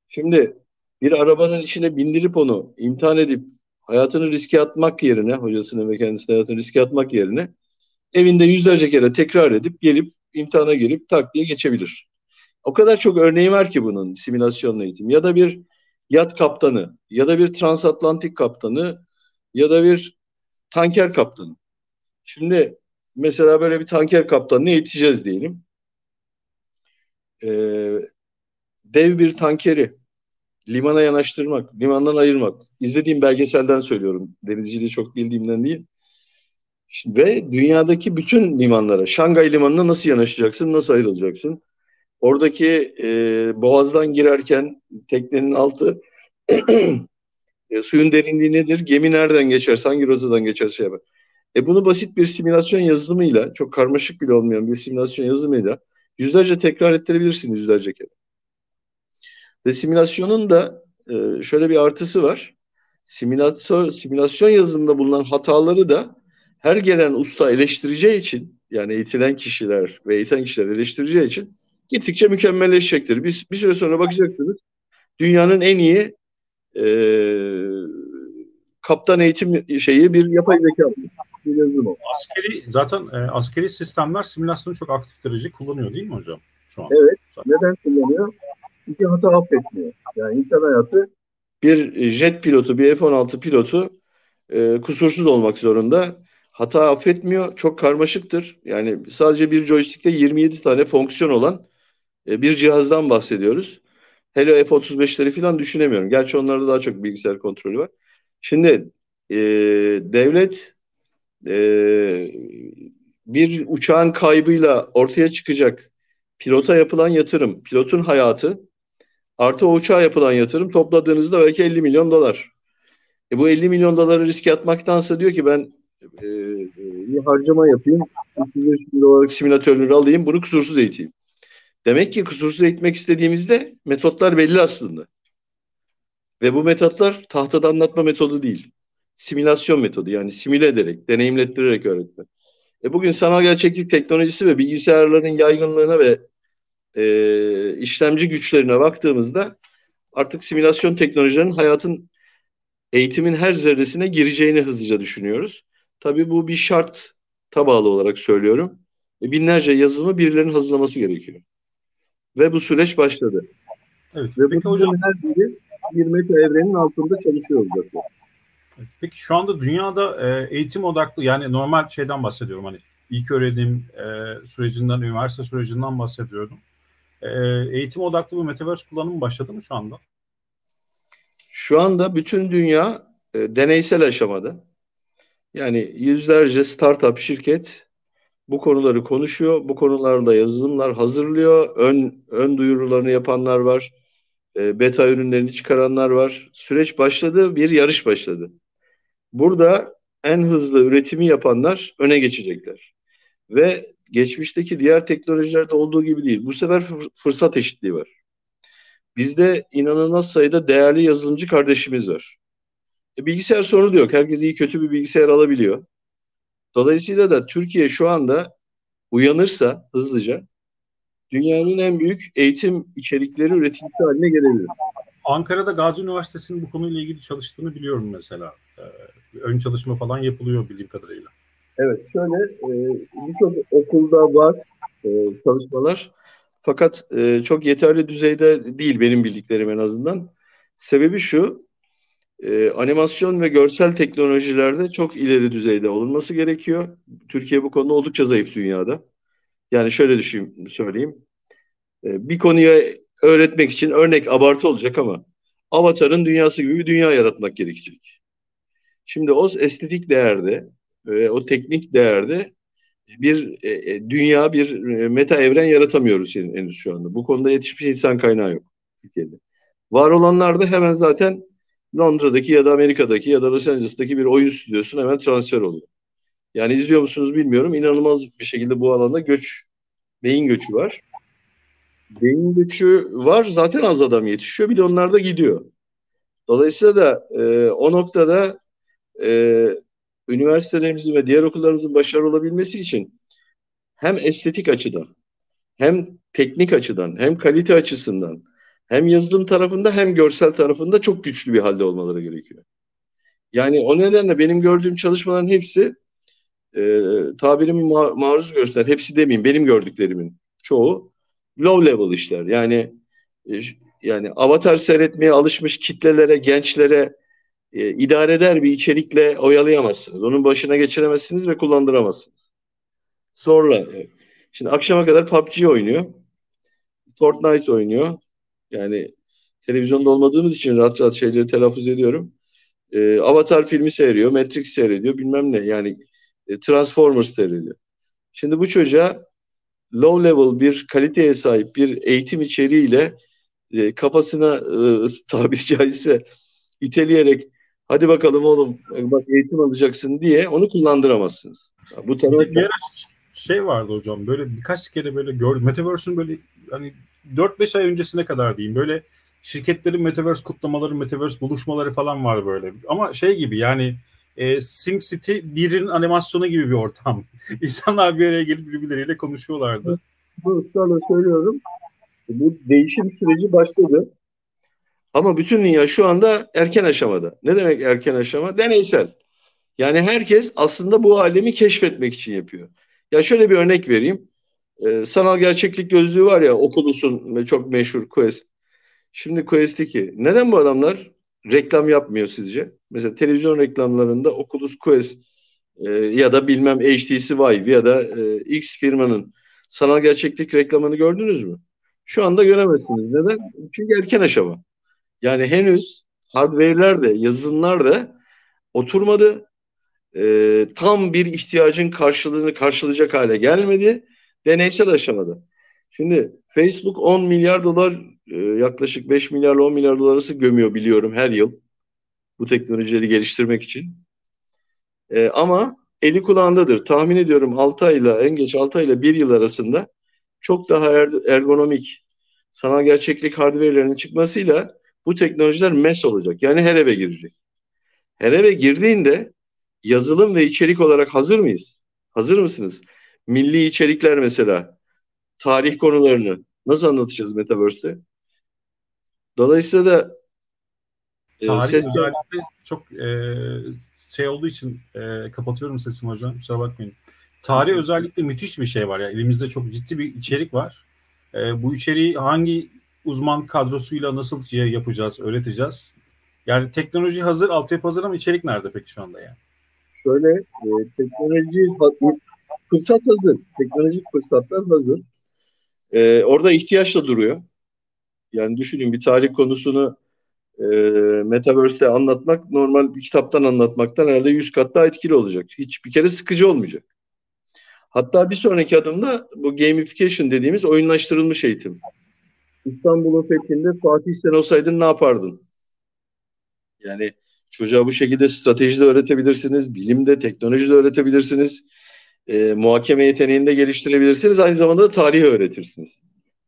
Şimdi bir arabanın içine bindirip onu imtihan edip hayatını riske atmak yerine, hocasını ve kendisine hayatını riske atmak yerine evinde yüzlerce kere tekrar edip gelip imtihana girip tak diye geçebilir. O kadar çok örneği var ki bunun simülasyonla eğitim. Ya da bir yat kaptanı, ya da bir transatlantik kaptanı, ya da bir tanker kaptanı. Şimdi mesela böyle bir tanker kaptanını eğiteceğiz diyelim. Ee, dev bir tankeri limana yanaştırmak, limandan ayırmak. İzlediğim belgeselden söylüyorum. Denizciliği çok bildiğimden değil. Ve dünyadaki bütün limanlara, Şangay limanına nasıl yanaşacaksın, nasıl ayrılacaksın? Oradaki e, boğazdan girerken teknenin altı e, suyun derinliği nedir? Gemi nereden geçer? Hangi rotadan geçer? Şey yapar. E bunu basit bir simülasyon yazılımıyla, çok karmaşık bile olmayan bir simülasyon yazılımıyla yüzlerce tekrar ettirebilirsiniz yüzlerce kere. Ve simülasyonun da e, şöyle bir artısı var. Simülasyon, simülasyon yazılımında bulunan hataları da her gelen usta eleştireceği için yani eğitilen kişiler ve eğiten kişiler eleştireceği için gittikçe mükemmelleşecektir. Biz bir süre sonra bakacaksınız dünyanın en iyi e, kaptan eğitim şeyi bir yapay zeka bir yazılım o. Askeri zaten e, askeri sistemler simülasyonu çok aktif derece kullanıyor değil mi hocam? Şu an. Evet. Zaten. Neden kullanıyor? iki hata affetmiyor. Yani insan hayatı bir jet pilotu, bir F-16 pilotu e, kusursuz olmak zorunda. Hata affetmiyor. Çok karmaşıktır. Yani sadece bir joystick'te 27 tane fonksiyon olan e, bir cihazdan bahsediyoruz. Hele F-35'leri falan düşünemiyorum. Gerçi onlarda daha çok bilgisayar kontrolü var. Şimdi e, devlet e, bir uçağın kaybıyla ortaya çıkacak pilota yapılan yatırım, pilotun hayatı artı o uçağa yapılan yatırım topladığınızda belki 50 milyon dolar. E bu 50 milyon doları riske atmaktansa diyor ki ben e, bir harcama yapayım, 35 bin dolarlık simülatörleri alayım, bunu kusursuz eğiteyim. Demek ki kusursuz eğitmek istediğimizde metotlar belli aslında. Ve bu metotlar tahtada anlatma metodu değil. Simülasyon metodu yani simüle ederek, deneyimlettirerek öğretme. E bugün sanal gerçeklik teknolojisi ve bilgisayarların yaygınlığına ve e, işlemci güçlerine baktığımızda artık simülasyon teknolojilerinin hayatın eğitimin her zerresine gireceğini hızlıca düşünüyoruz. Tabii bu bir şart bağlı olarak söylüyorum. E, binlerce yazılımı birilerinin hazırlaması gerekiyor. Ve bu süreç başladı. Evet. Ve Peki bu hocam her biri bir meta evrenin altında çalışıyor olacaklar. Peki şu anda dünyada e, eğitim odaklı yani normal şeyden bahsediyorum hani ilk öğrenim e, sürecinden, üniversite sürecinden bahsediyorum. E, eğitim odaklı bir metaverse kullanımı başladı mı şu anda? Şu anda bütün dünya e, deneysel aşamada. Yani yüzlerce startup şirket bu konuları konuşuyor. Bu konularla yazılımlar hazırlıyor. Ön, ön duyurularını yapanlar var. E, beta ürünlerini çıkaranlar var. Süreç başladı, bir yarış başladı. Burada en hızlı üretimi yapanlar öne geçecekler. Ve geçmişteki diğer teknolojilerde olduğu gibi değil. Bu sefer fırsat eşitliği var. Bizde inanılmaz sayıda değerli yazılımcı kardeşimiz var. E, bilgisayar sorunu da yok. Herkes iyi kötü bir bilgisayar alabiliyor. Dolayısıyla da Türkiye şu anda uyanırsa hızlıca dünyanın en büyük eğitim içerikleri üreticisi haline gelebilir. Ankara'da Gazi Üniversitesi'nin bu konuyla ilgili çalıştığını biliyorum mesela. Ön çalışma falan yapılıyor bildiğim kadarıyla. Evet şöyle e, birçok okulda var e, çalışmalar. Fakat e, çok yeterli düzeyde değil benim bildiklerim en azından. Sebebi şu, animasyon ve görsel teknolojilerde çok ileri düzeyde olunması gerekiyor. Türkiye bu konuda oldukça zayıf dünyada. Yani şöyle düşüneyim, söyleyeyim. Bir konuya öğretmek için örnek abartı olacak ama Avatar'ın dünyası gibi bir dünya yaratmak gerekecek. Şimdi o estetik değerde ve o teknik değerde bir e, e, dünya, bir e, meta evren yaratamıyoruz henüz şu anda. Bu konuda yetişmiş insan kaynağı yok Türkiye'de. Var olanlar da hemen zaten Londra'daki ya da Amerika'daki ya da Los Angeles'taki bir oyun stüdyosuna hemen transfer oluyor. Yani izliyor musunuz bilmiyorum. İnanılmaz bir şekilde bu alanda göç, beyin göçü var. Beyin göçü var zaten az adam yetişiyor. Bir de onlar da gidiyor. Dolayısıyla da e, o noktada e, üniversitelerimizin ve diğer okullarımızın başarılı olabilmesi için hem estetik açıdan hem teknik açıdan hem kalite açısından hem yazılım tarafında hem görsel tarafında çok güçlü bir halde olmaları gerekiyor. Yani o nedenle benim gördüğüm çalışmaların hepsi e, tabirimi ma- maruz göster. Hepsi demeyeyim benim gördüklerimin çoğu low level işler. Yani e, yani avatar seyretmeye alışmış kitlelere, gençlere e, idare eder bir içerikle oyalayamazsınız. Onun başına geçiremezsiniz ve kullandıramazsınız. Zorla. Şimdi akşama kadar PUBG oynuyor. Fortnite oynuyor. Yani televizyonda olmadığımız için rahat rahat şeyleri telaffuz ediyorum. E, Avatar filmi seyrediyor, Matrix seyrediyor, bilmem ne. Yani e, Transformers seyrediyor. Şimdi bu çocuğa low level bir kaliteye sahip bir eğitim içeriğiyle e, kafasına e, tabiri caizse iteleyerek hadi bakalım oğlum bak eğitim alacaksın diye onu kullandıramazsınız. Bu tarafta... Bir, şey vardı hocam böyle birkaç kere böyle gördüm. Metaverse'ün böyle hani 4-5 ay öncesine kadar diyeyim böyle şirketlerin Metaverse kutlamaları, Metaverse buluşmaları falan var böyle. Ama şey gibi yani e, SimCity 1'in animasyonu gibi bir ortam. İnsanlar bir araya gelip birbirleriyle konuşuyorlardı. Bu ısrarla söylüyorum. Bu değişim süreci başladı. Ama bütün dünya şu anda erken aşamada. Ne demek erken aşama? Deneysel. Yani herkes aslında bu alemi keşfetmek için yapıyor. Ya şöyle bir örnek vereyim. Ee, sanal gerçeklik gözlüğü var ya Oculus'un çok meşhur Quest. Şimdi Quest 2. Neden bu adamlar reklam yapmıyor sizce? Mesela televizyon reklamlarında Oculus Quest e, ya da bilmem HTC Vive ya da e, X firmanın sanal gerçeklik reklamını gördünüz mü? Şu anda göremezsiniz. Neden? Çünkü erken aşama. Yani henüz hardware'ler de yazılımlar da oturmadı. E, tam bir ihtiyacın karşılığını karşılayacak hale gelmedi. Deneysel aşamada. Şimdi Facebook 10 milyar dolar e, yaklaşık 5 milyarla 10 milyar dolar arası gömüyor biliyorum her yıl. Bu teknolojileri geliştirmek için. E, ama eli kulağındadır. Tahmin ediyorum 6 ayla en geç 6 ayla 1 yıl arasında çok daha er- ergonomik sanal gerçeklik hardware'lerinin çıkmasıyla bu teknolojiler mes olacak. Yani her eve girecek. Her eve girdiğinde yazılım ve içerik olarak hazır mıyız? Hazır mısınız? Milli içerikler mesela tarih konularını nasıl anlatacağız Metaverse'te? Dolayısıyla da e, Tarih ses özellikle çok e, şey olduğu için e, kapatıyorum sesimi hocam. Kusura bakmayın. Tarih özellikle müthiş bir şey var ya. Elimizde çok ciddi bir içerik var. E, bu içeriği hangi uzman kadrosuyla nasıl yapacağız, öğreteceğiz? Yani teknoloji hazır, altyapı hazır ama içerik nerede peki şu anda yani? Şöyle e, teknoloji fırsat hazır. Teknolojik fırsatlar hazır. e, orada ihtiyaçla duruyor. Yani düşünün bir tarih konusunu e, Metaverse'te anlatmak normal bir kitaptan anlatmaktan herhalde 100 kat daha etkili olacak. Hiç bir kere sıkıcı olmayacak. Hatta bir sonraki adımda bu gamification dediğimiz oyunlaştırılmış eğitim. İstanbul'un fethinde Fatih sen olsaydın ne yapardın? Yani çocuğa bu şekilde strateji de öğretebilirsiniz, bilimde, teknoloji de öğretebilirsiniz, e, muhakeme yeteneğini de geliştirebilirsiniz, aynı zamanda da tarihi öğretirsiniz.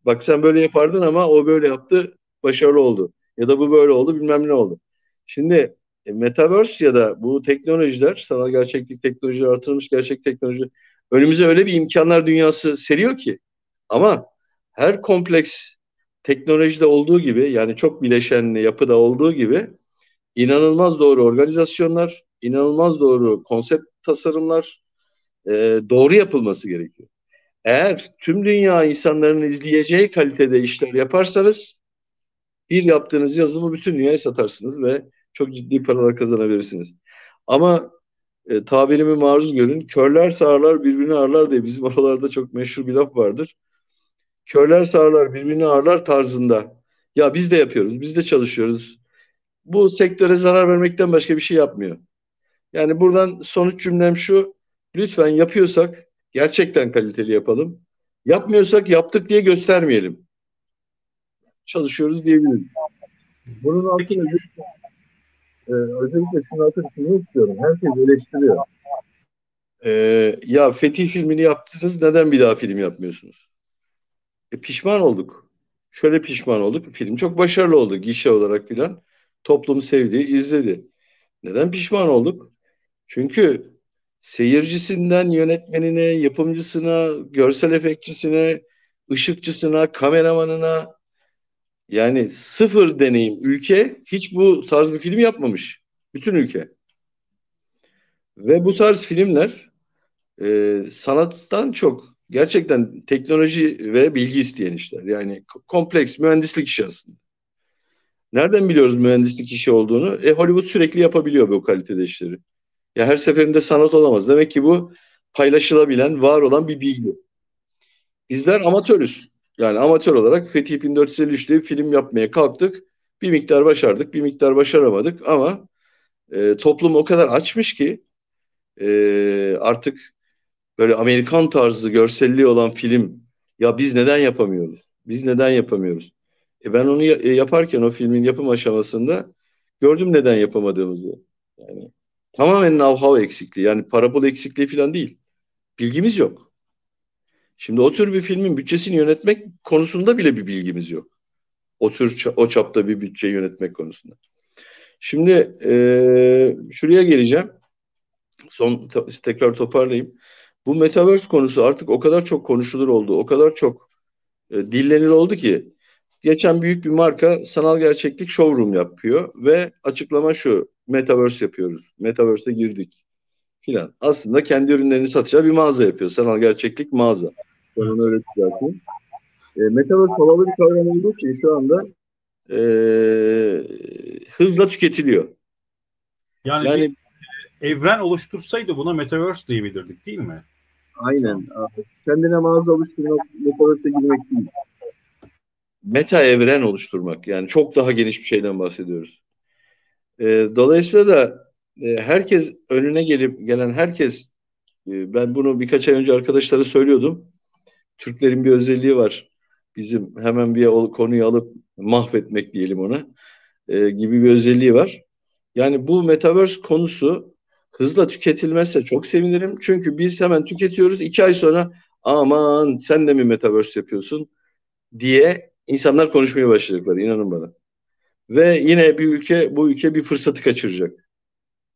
Bak sen böyle yapardın ama o böyle yaptı, başarılı oldu. Ya da bu böyle oldu, bilmem ne oldu. Şimdi e, Metaverse ya da bu teknolojiler, sanal gerçeklik teknolojileri, artırılmış gerçek teknoloji önümüze öyle bir imkanlar dünyası seriyor ki ama her kompleks teknolojide olduğu gibi yani çok bileşenli yapıda olduğu gibi inanılmaz doğru organizasyonlar, inanılmaz doğru konsept tasarımlar e, doğru yapılması gerekiyor. Eğer tüm dünya insanların izleyeceği kalitede işler yaparsanız bir yaptığınız yazılımı bütün dünyaya satarsınız ve çok ciddi paralar kazanabilirsiniz. Ama e, tabirimi maruz görün. Körler sağırlar birbirini ağırlar diye bizim oralarda çok meşhur bir laf vardır. Körler sağırlar birbirini ağırlar tarzında. Ya biz de yapıyoruz, biz de çalışıyoruz. Bu sektöre zarar vermekten başka bir şey yapmıyor. Yani buradan sonuç cümlem şu. Lütfen yapıyorsak gerçekten kaliteli yapalım. Yapmıyorsak yaptık diye göstermeyelim. Çalışıyoruz diyebiliriz. Bunun altını özellikle, e, özellikle şunun altını çizmek istiyorum. Herkes eleştiriyor. Ee, ya Fetih filmini yaptınız neden bir daha film yapmıyorsunuz? E, pişman olduk. Şöyle pişman olduk. Film çok başarılı oldu gişe olarak filan. Toplum sevdi, izledi. Neden pişman olduk? Çünkü seyircisinden yönetmenine, yapımcısına, görsel efektçisine, ışıkçısına, kameramanına yani sıfır deneyim ülke hiç bu tarz bir film yapmamış. Bütün ülke. Ve bu tarz filmler e, sanattan çok gerçekten teknoloji ve bilgi isteyen işler. Yani kompleks mühendislik işi aslında. Nereden biliyoruz mühendislik işi olduğunu? E, Hollywood sürekli yapabiliyor bu kalitede işleri. Ya her seferinde sanat olamaz. Demek ki bu paylaşılabilen, var olan bir bilgi. Bizler amatörüz. Yani amatör olarak Fethi 1453'te film yapmaya kalktık. Bir miktar başardık, bir miktar başaramadık ama e, toplum o kadar açmış ki e, artık böyle Amerikan tarzı görselliği olan film ya biz neden yapamıyoruz? Biz neden yapamıyoruz? E ben onu yaparken o filmin yapım aşamasında gördüm neden yapamadığımızı. Yani tamamen know-how eksikliği yani para pul eksikliği falan değil. Bilgimiz yok. Şimdi o tür bir filmin bütçesini yönetmek konusunda bile bir bilgimiz yok. O tür o çapta bir bütçe yönetmek konusunda. Şimdi e, şuraya geleceğim. Son tekrar toparlayayım. Bu metaverse konusu artık o kadar çok konuşulur oldu, o kadar çok e, dillenir oldu ki geçen büyük bir marka sanal gerçeklik showroom yapıyor ve açıklama şu metaverse yapıyoruz. Metaverse'e girdik filan. Aslında kendi ürünlerini satacağı bir mağaza yapıyor. Sanal gerçeklik mağaza. Ben onu öyle düzelteyim. E, Metaverse havalı bir kavram olduğu için şu anda e, hızla tüketiliyor. Yani, Yani bir evren oluştursaydı buna Metaverse diyebilirdik değil mi? Aynen. Kendine mağaza oluşturmak, metaverse'e girmek değil. meta evren oluşturmak. Yani çok daha geniş bir şeyden bahsediyoruz. E, dolayısıyla da e, herkes önüne gelip gelen herkes e, ben bunu birkaç ay önce arkadaşlara söylüyordum. Türklerin bir özelliği var. Bizim hemen bir konuyu alıp mahvetmek diyelim ona e, gibi bir özelliği var. Yani bu metaverse konusu hızla tüketilmezse çok sevinirim. Çünkü biz hemen tüketiyoruz. iki ay sonra aman sen de mi metaverse yapıyorsun diye insanlar konuşmaya başlayacaklar. inanın bana. Ve yine bir ülke bu ülke bir fırsatı kaçıracak.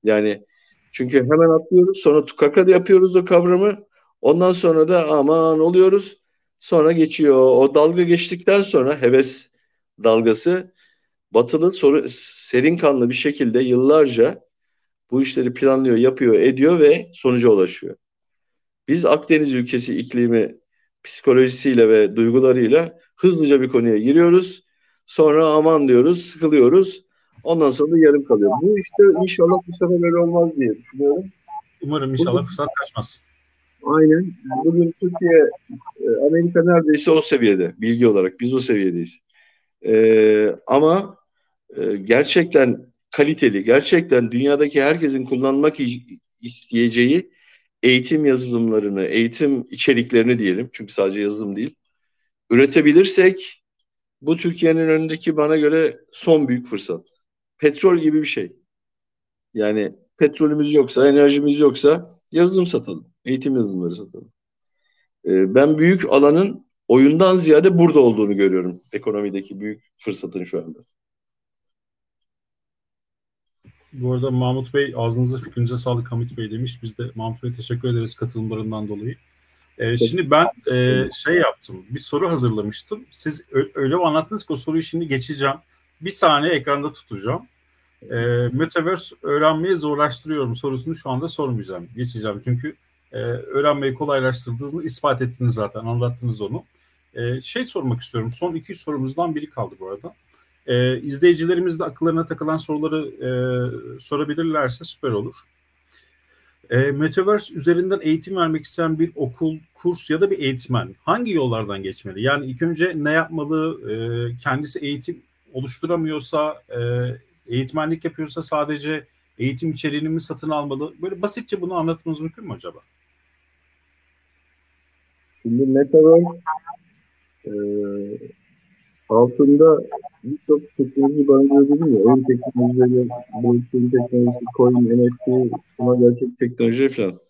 Yani çünkü hemen atlıyoruz sonra tukaka da yapıyoruz o kavramı. Ondan sonra da aman oluyoruz. Sonra geçiyor. O dalga geçtikten sonra heves dalgası batılı soru, serin kanlı bir şekilde yıllarca bu işleri planlıyor, yapıyor, ediyor ve sonuca ulaşıyor. Biz Akdeniz ülkesi iklimi psikolojisiyle ve duygularıyla hızlıca bir konuya giriyoruz. Sonra aman diyoruz, sıkılıyoruz. Ondan sonra da yarım kalıyor. Bu işte inşallah bu sefer öyle olmaz diye düşünüyorum. Umarım inşallah fırsat kaçmaz. Aynen. Bugün Türkiye, e, Amerika neredeyse Neredeyse o seviyede bilgi olarak biz o seviyedeyiz. Ee, ama e, gerçekten kaliteli, gerçekten dünyadaki herkesin kullanmak isteyeceği eğitim yazılımlarını, eğitim içeriklerini diyelim. Çünkü sadece yazılım değil. Üretebilirsek bu Türkiye'nin önündeki bana göre son büyük fırsat. Petrol gibi bir şey. Yani petrolümüz yoksa, enerjimiz yoksa yazılım satalım. Eğitim yazılımları satalım. Ee, ben büyük alanın oyundan ziyade burada olduğunu görüyorum. Ekonomideki büyük fırsatın şu anda. Bu arada Mahmut Bey ağzınıza fikrinize sağlık Hamit Bey demiş. Biz de Mahmut Bey'e teşekkür ederiz katılımlarından dolayı. Ee, şimdi ben e, şey yaptım. Bir soru hazırlamıştım. Siz öyle anlattınız ki o soruyu şimdi geçeceğim. Bir saniye ekranda tutacağım. E, Metaverse öğrenmeyi zorlaştırıyorum sorusunu şu anda sormayacağım. Geçeceğim çünkü e, öğrenmeyi kolaylaştırdığını ispat ettiniz zaten. Anlattınız onu. E, şey sormak istiyorum. Son iki sorumuzdan biri kaldı bu arada. E, izleyicilerimiz de akıllarına takılan soruları e, sorabilirlerse süper olur. E, Metaverse üzerinden eğitim vermek isteyen bir okul, kurs ya da bir eğitmen hangi yollardan geçmeli? Yani ilk önce ne yapmalı? E, kendisi eğitim oluşturamıyorsa, e, eğitmenlik yapıyorsa sadece eğitim içeriğini mi satın almalı? Böyle basitçe bunu anlatmanız mümkün mü acaba? Şimdi Metaverse e, altında birçok teknoloji barındırıyor dedim ya. Oyun teknolojileri, blockchain teknolojisi, coin, NFT, Ama gerçek teknoloji falan.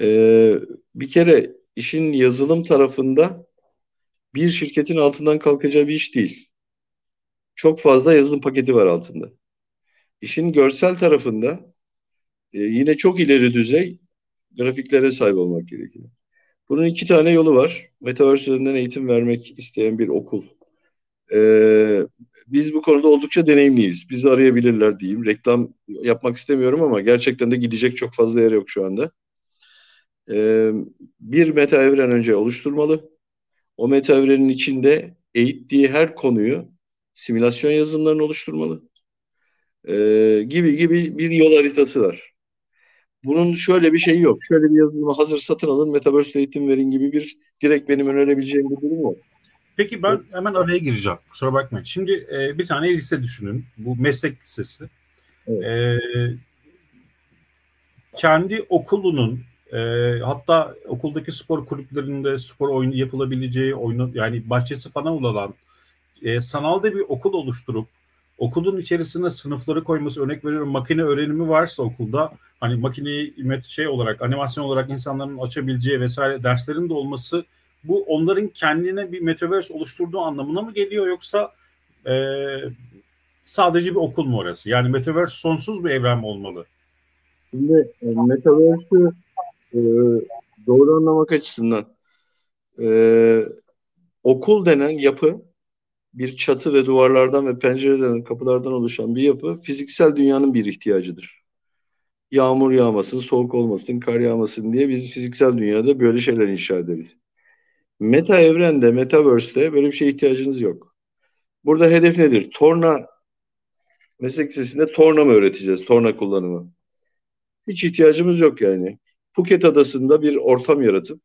Ee, bir kere işin yazılım tarafında bir şirketin altından kalkacağı bir iş değil. Çok fazla yazılım paketi var altında. İşin görsel tarafında e, yine çok ileri düzey grafiklere sahip olmak gerekiyor. Bunun iki tane yolu var. Metaverse üzerinden eğitim vermek isteyen bir okul. Ee, biz bu konuda oldukça deneyimliyiz. Bizi arayabilirler diyeyim. Reklam yapmak istemiyorum ama gerçekten de gidecek çok fazla yer yok şu anda. Ee, bir meta evren önce oluşturmalı. O meta evrenin içinde eğittiği her konuyu simülasyon yazılımlarını oluşturmalı. Ee, gibi gibi bir yol haritası var. Bunun şöyle bir şeyi yok. Şöyle bir yazılımı hazır satın alın, Metaverse eğitim verin gibi bir direkt benim önerebileceğim bir durum yok. Peki ben hemen araya gireceğim. Kusura bakmayın. Şimdi e, bir tane lise düşünün. Bu meslek lisesi. Evet. E, kendi okulunun e, hatta okuldaki spor kulüplerinde spor oyunu yapılabileceği oyunu yani bahçesi falan olan e, sanalda bir okul oluşturup okulun içerisine sınıfları koyması örnek veriyorum makine öğrenimi varsa okulda hani makineyi şey olarak animasyon olarak insanların açabileceği vesaire derslerin de olması bu onların kendine bir metaverse oluşturduğu anlamına mı geliyor yoksa e, sadece bir okul mu orası? Yani metaverse sonsuz bir evren mi olmalı? Şimdi e, Metaverse'ü e, doğru anlamak açısından e, okul denen yapı bir çatı ve duvarlardan ve pencereden, kapılardan oluşan bir yapı fiziksel dünyanın bir ihtiyacıdır. Yağmur yağmasın, soğuk olmasın, kar yağmasın diye biz fiziksel dünyada böyle şeyler inşa ederiz. Meta evrende, metaverse'te böyle bir şeye ihtiyacınız yok. Burada hedef nedir? Torna meslek lisesinde torna mı öğreteceğiz? Torna kullanımı. Hiç ihtiyacımız yok yani. Phuket adasında bir ortam yaratıp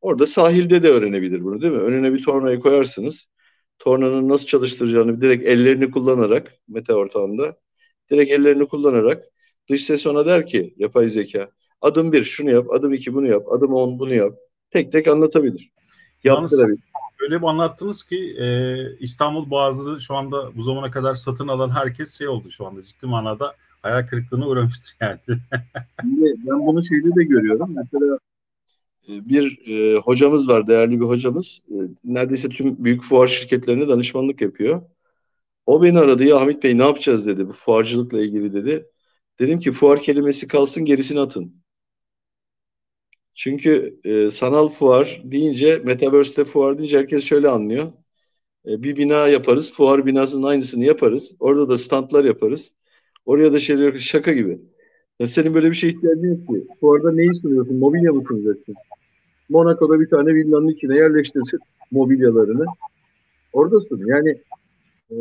orada sahilde de öğrenebilir bunu değil mi? Önüne bir tornayı koyarsınız. Tornanın nasıl çalıştıracağını direkt ellerini kullanarak meta ortamında direkt ellerini kullanarak dış ses ona der ki yapay zeka adım bir şunu yap, adım iki bunu yap, adım on bunu yap. Tek tek anlatabilir. Yaptırabilir. Öyle bir anlattınız ki e, İstanbul Boğazı'nı şu anda bu zamana kadar satın alan herkes şey oldu şu anda ciddi manada hayal kırıklığına uğramıştır yani. ben bunu şeyde de görüyorum. Mesela e, bir e, hocamız var, değerli bir hocamız. E, neredeyse tüm büyük fuar şirketlerine danışmanlık yapıyor. O beni aradı ya Hamit Bey ne yapacağız dedi bu fuarcılıkla ilgili dedi. Dedim ki fuar kelimesi kalsın gerisini atın. Çünkü e, sanal fuar deyince, Metaverse'de fuar deyince herkes şöyle anlıyor. E, bir bina yaparız, fuar binasının aynısını yaparız. Orada da standlar yaparız. Oraya da şeyler şaka gibi. Ya senin böyle bir şeye ihtiyacın yok ki. Fuarda neyi sunuyorsun? Mobilya mı sunacaksın? Monaco'da bir tane villanın içine yerleştirsin mobilyalarını. Oradasın. Yani e,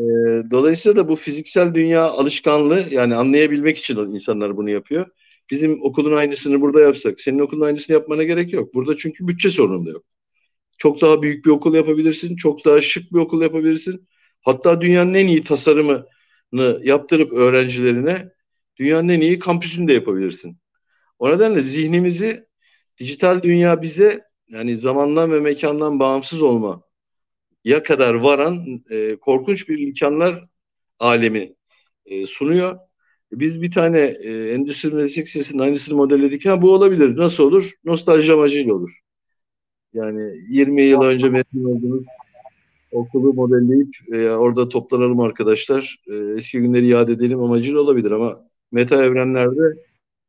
dolayısıyla da bu fiziksel dünya alışkanlığı yani anlayabilmek için insanlar bunu yapıyor. Bizim okulun aynısını burada yapsak, senin okulun aynısını yapmana gerek yok. Burada çünkü bütçe sorunu da yok. Çok daha büyük bir okul yapabilirsin, çok daha şık bir okul yapabilirsin. Hatta dünyanın en iyi tasarımını yaptırıp öğrencilerine dünyanın en iyi kampüsünü de yapabilirsin. O nedenle zihnimizi dijital dünya bize yani zamandan ve mekandan bağımsız olma ya kadar varan e, korkunç bir imkanlar alemi e, sunuyor. Biz bir tane e, endüstri meslek lisesinin aynısını modelledik. Ha, bu olabilir. Nasıl olur? Nostalji amacıyla olur. Yani 20 yıl önce mezun olduğunuz okulu modelleyip e, orada toplanalım arkadaşlar. E, eski günleri yad edelim amacıyla olabilir ama meta evrenlerde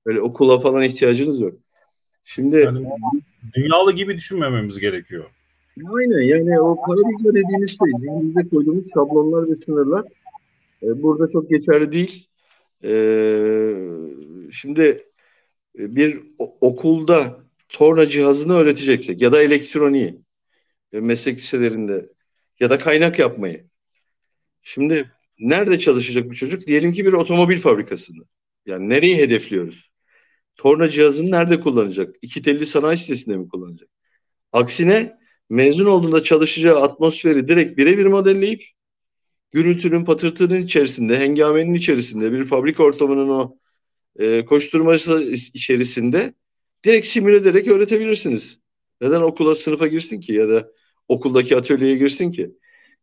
böyle okula falan ihtiyacınız yok. Şimdi yani, dünyalı gibi düşünmememiz gerekiyor. Aynen yani o paradigma dediğimiz şey zihnimize koyduğumuz şablonlar ve sınırlar e, burada çok geçerli değil. Ee, şimdi e, bir okulda torna cihazını öğreteceksek ya da elektroniği e, meslek liselerinde ya da kaynak yapmayı. Şimdi nerede çalışacak bu çocuk? Diyelim ki bir otomobil fabrikasında. Yani nereyi hedefliyoruz? Torna cihazını nerede kullanacak? İki telli sanayi sitesinde mi kullanacak? Aksine mezun olduğunda çalışacağı atmosferi direkt birebir modelleyip gürültünün, patırtının içerisinde, hengamenin içerisinde, bir fabrika ortamının o e, koşturması içerisinde direkt simüle ederek öğretebilirsiniz. Neden okula, sınıfa girsin ki ya da okuldaki atölyeye girsin ki?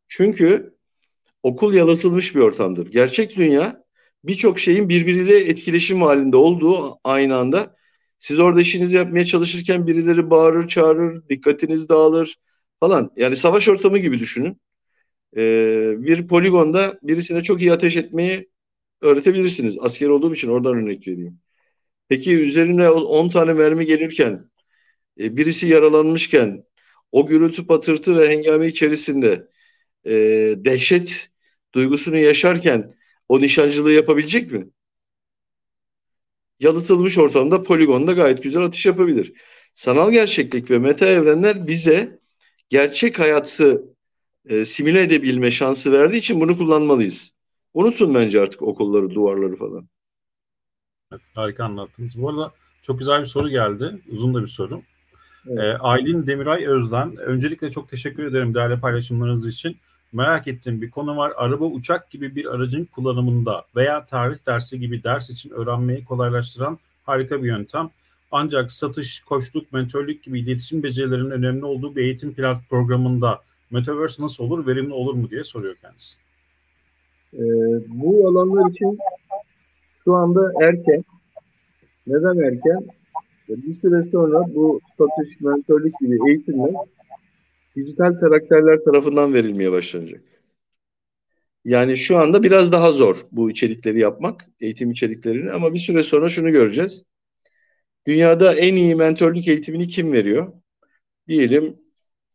Çünkü okul yalıtılmış bir ortamdır. Gerçek dünya birçok şeyin birbiriyle etkileşim halinde olduğu aynı anda. Siz orada işinizi yapmaya çalışırken birileri bağırır, çağırır, dikkatiniz dağılır falan. Yani savaş ortamı gibi düşünün e, bir poligonda birisine çok iyi ateş etmeyi öğretebilirsiniz. Asker olduğum için oradan örnek vereyim. Peki üzerine 10 tane mermi gelirken e, birisi yaralanmışken o gürültü patırtı ve hengame içerisinde e, dehşet duygusunu yaşarken o nişancılığı yapabilecek mi? Yalıtılmış ortamda poligonda gayet güzel atış yapabilir. Sanal gerçeklik ve meta evrenler bize gerçek hayatı e, simüle edebilme şansı verdiği için bunu kullanmalıyız. Unutun bence artık okulları, duvarları falan. Evet, harika anlattınız. Bu arada çok güzel bir soru geldi. Uzun da bir soru. Evet. E, Aylin Demiray Özden. Öncelikle çok teşekkür ederim değerli paylaşımlarınız için. Merak ettiğim bir konu var. Araba, uçak gibi bir aracın kullanımında veya tarih dersi gibi ders için öğrenmeyi kolaylaştıran harika bir yöntem. Ancak satış, koçluk, mentörlük gibi iletişim becerilerinin önemli olduğu bir eğitim pilot programında Metaverse nasıl olur, verimli olur mu diye soruyor kendisi. Ee, bu alanlar için şu anda erken. Neden erken? Bir süre sonra bu satış, mentörlük gibi eğitimler dijital karakterler tarafından verilmeye başlanacak. Yani şu anda biraz daha zor bu içerikleri yapmak, eğitim içeriklerini ama bir süre sonra şunu göreceğiz. Dünyada en iyi mentörlük eğitimini kim veriyor? Diyelim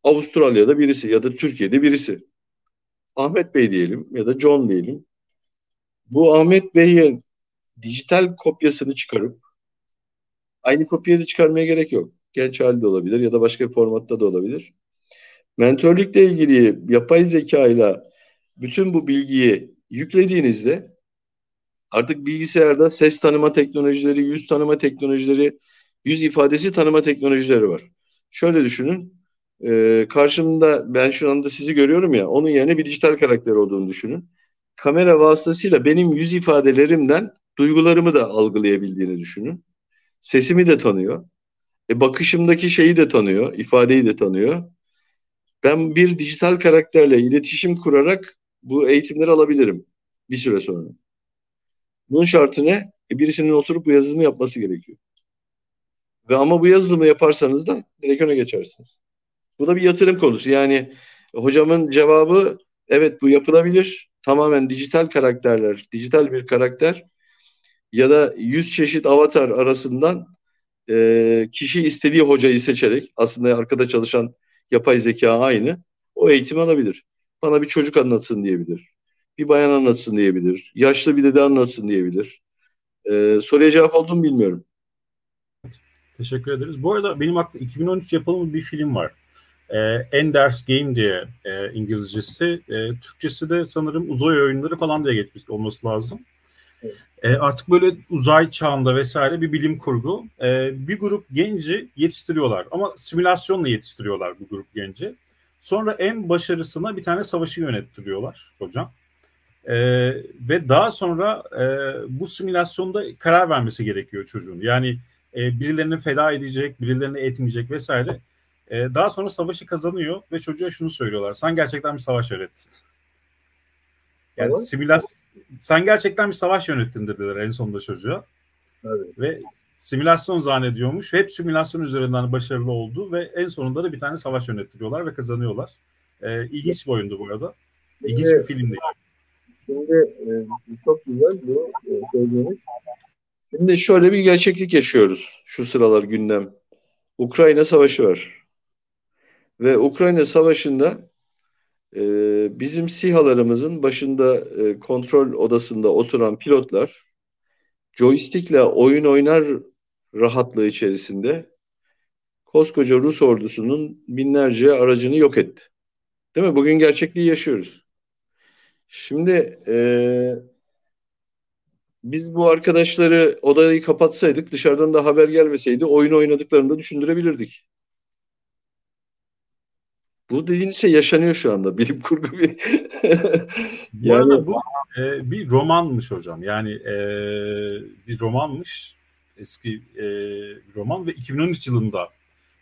Avustralya'da birisi ya da Türkiye'de birisi. Ahmet Bey diyelim ya da John diyelim. Bu Ahmet Bey'in dijital kopyasını çıkarıp aynı kopyayı da çıkarmaya gerek yok. Genç halde olabilir ya da başka bir formatta da olabilir. Mentörlükle ilgili yapay zeka ile bütün bu bilgiyi yüklediğinizde artık bilgisayarda ses tanıma teknolojileri, yüz tanıma teknolojileri, yüz ifadesi tanıma teknolojileri var. Şöyle düşünün. E, karşımda ben şu anda sizi görüyorum ya onun yerine bir dijital karakter olduğunu düşünün. Kamera vasıtasıyla benim yüz ifadelerimden duygularımı da algılayabildiğini düşünün. Sesimi de tanıyor. E, bakışımdaki şeyi de tanıyor, ifadeyi de tanıyor. Ben bir dijital karakterle iletişim kurarak bu eğitimleri alabilirim bir süre sonra. Bunun şartı ne? E, birisinin oturup bu yazılımı yapması gerekiyor. Ve ama bu yazılımı yaparsanız da direkt öne geçersiniz. Bu da bir yatırım konusu. Yani hocamın cevabı evet bu yapılabilir. Tamamen dijital karakterler, dijital bir karakter ya da yüz çeşit avatar arasından e, kişi istediği hocayı seçerek aslında arkada çalışan yapay zeka aynı. O eğitim alabilir. Bana bir çocuk anlatsın diyebilir. Bir bayan anlatsın diyebilir. Yaşlı bir dede anlatsın diyebilir. E, soruya cevap oldu mu bilmiyorum. Teşekkür ederiz. Bu arada benim aklımda 2013 yapımı bir film var. E, Ender's Game diye e, İngilizcesi. E, Türkçesi de sanırım uzay oyunları falan diye geçmiş olması lazım. E, artık böyle uzay çağında vesaire bir bilim kurgu. E, bir grup genci yetiştiriyorlar ama simülasyonla yetiştiriyorlar bu grup genci. Sonra en başarısına bir tane savaşı yönettiriyorlar hocam. E, ve daha sonra e, bu simülasyonda karar vermesi gerekiyor çocuğun. Yani e, birilerini feda edecek, birilerini etmeyecek vesaire. E, daha sonra savaşı kazanıyor ve çocuğa şunu söylüyorlar. Sen gerçekten bir savaş yönettin. Yani evet. simülasyon sen gerçekten bir savaş yönettin dediler en sonunda çocuğa. Evet. Ve simülasyon zannediyormuş. Hep simülasyon üzerinden başarılı oldu ve en sonunda da bir tane savaş yönettiriyorlar ve kazanıyorlar. Ee, ilginç bir oyundu bu arada. İlginç şimdi, bir filmdi. Şimdi e, çok güzel bu e, söylediğiniz. Şimdi şöyle bir gerçeklik yaşıyoruz şu sıralar gündem. Ukrayna savaşı var. Ve Ukrayna savaşında ee, bizim SİHA'larımızın başında e, kontrol odasında oturan pilotlar joystickle oyun oynar rahatlığı içerisinde koskoca Rus ordusunun binlerce aracını yok etti. Değil mi? Bugün gerçekliği yaşıyoruz. Şimdi e, biz bu arkadaşları odayı kapatsaydık dışarıdan da haber gelmeseydi oyun oynadıklarını da düşündürebilirdik. Bu dediğin şey yaşanıyor şu anda. Bilim kurgu bir... bu yani... arada bu e, bir romanmış hocam. Yani e, bir romanmış. Eski e, roman ve 2013 yılında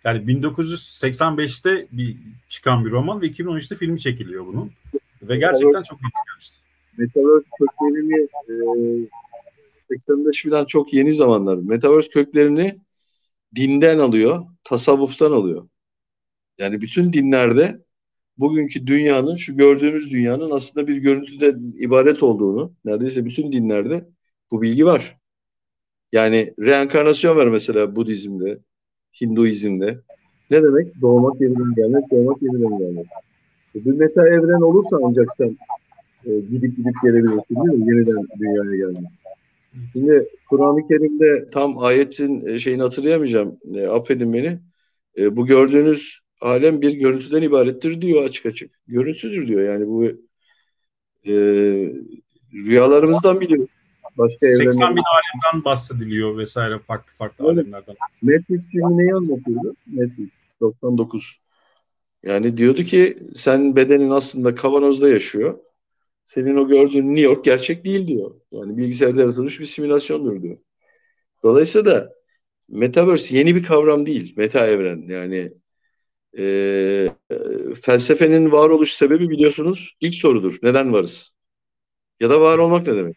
yani 1985'te bir çıkan bir roman ve 2013'te filmi çekiliyor bunun. Ve gerçekten çok etkilemişti. Metaverse köklerini e, 85 falan çok yeni zamanlar. Metaverse köklerini dinden alıyor, tasavvuftan alıyor. Yani bütün dinlerde bugünkü dünyanın, şu gördüğümüz dünyanın aslında bir görüntüde ibaret olduğunu, neredeyse bütün dinlerde bu bilgi var. Yani reenkarnasyon var mesela Budizm'de, Hinduizm'de. Ne demek? Doğmak yeniden gelmek, doğmak yeniden gelmek. Bir meta evren olursa ancak sen e, gidip gidip gelebilirsin değil mi? Yeniden dünyaya gelmek. Şimdi Kur'an-ı Kerim'de tam ayetin e, şeyini hatırlayamayacağım. E, affedin beni. E, bu gördüğünüz alem bir görüntüden ibarettir diyor açık açık. Görüntüdür diyor yani bu e, rüyalarımızdan biliyoruz. Başka 80 bin alemden bahsediliyor vesaire farklı farklı Öyle. alemlerden. Matrix filmi neyi anlatıyordu? Matrix 99. Yani diyordu ki sen bedenin aslında kavanozda yaşıyor. Senin o gördüğün New York gerçek değil diyor. Yani bilgisayarda yaratılmış bir simülasyondur diyor. Dolayısıyla da Metaverse yeni bir kavram değil. Meta evren yani e, felsefenin varoluş sebebi biliyorsunuz ilk sorudur. Neden varız? Ya da var olmak ne demek?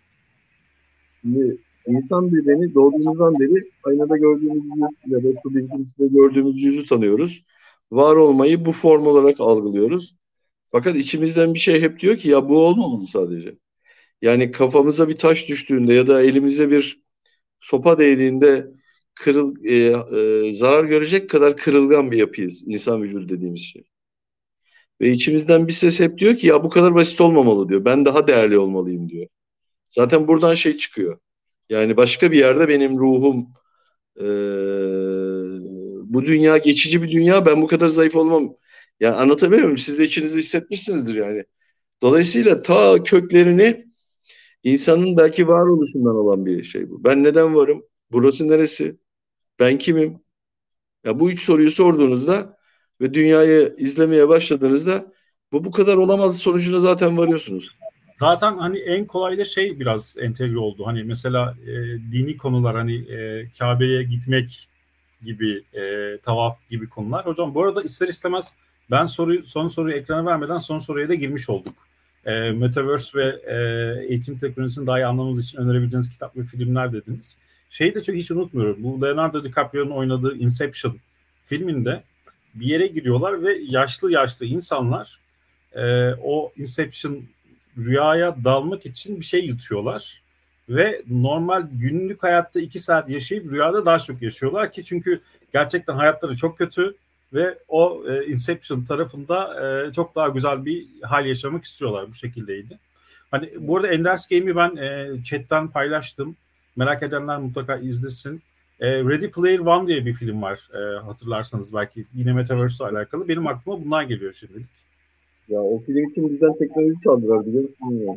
Şimdi insan bedeni doğduğumuzdan beri aynada gördüğümüz yüz ya da su bilgisinde gördüğümüz yüzü tanıyoruz. Var olmayı bu form olarak algılıyoruz. Fakat içimizden bir şey hep diyor ki ya bu olmamalı sadece. Yani kafamıza bir taş düştüğünde ya da elimize bir sopa değdiğinde kırıl, e, e, zarar görecek kadar kırılgan bir yapıyız insan vücudu dediğimiz şey. Ve içimizden bir ses hep diyor ki ya bu kadar basit olmamalı diyor. Ben daha değerli olmalıyım diyor. Zaten buradan şey çıkıyor. Yani başka bir yerde benim ruhum e, bu dünya geçici bir dünya ben bu kadar zayıf olmam. Yani anlatabiliyor muyum? Siz de içinizde hissetmişsinizdir yani. Dolayısıyla ta köklerini insanın belki varoluşundan alan bir şey bu. Ben neden varım? Burası neresi? Ben kimim? Ya bu üç soruyu sorduğunuzda ve dünyayı izlemeye başladığınızda bu bu kadar olamaz sonucuna zaten varıyorsunuz. Zaten hani en kolay da şey biraz entegre oldu. Hani mesela e, dini konular hani e, Kabe'ye gitmek gibi e, tavaf gibi konular. Hocam bu arada ister istemez ben soruyu son soruyu ekrana vermeden son soruya da girmiş olduk. E, Metaverse ve e, eğitim teknolojisini daha iyi anlamamız için önerebileceğiniz kitap ve filmler dediniz. Şeyi de çok hiç unutmuyorum. Bu Leonardo DiCaprio'nun oynadığı Inception filminde bir yere giriyorlar ve yaşlı yaşlı insanlar e, o Inception rüyaya dalmak için bir şey yutuyorlar. Ve normal günlük hayatta iki saat yaşayıp rüyada daha çok yaşıyorlar ki çünkü gerçekten hayatları çok kötü ve o e, Inception tarafında e, çok daha güzel bir hal yaşamak istiyorlar. Bu şekildeydi. Hani bu arada Enders Game'i ben e, chatten paylaştım. Merak edenler mutlaka izlesin. E, Ready Player One diye bir film var e, hatırlarsanız belki yine Metaverse ile alakalı. Benim aklıma bunlar geliyor şimdilik. Ya o film için bizden teknoloji çaldılar biliyor musun? Ya?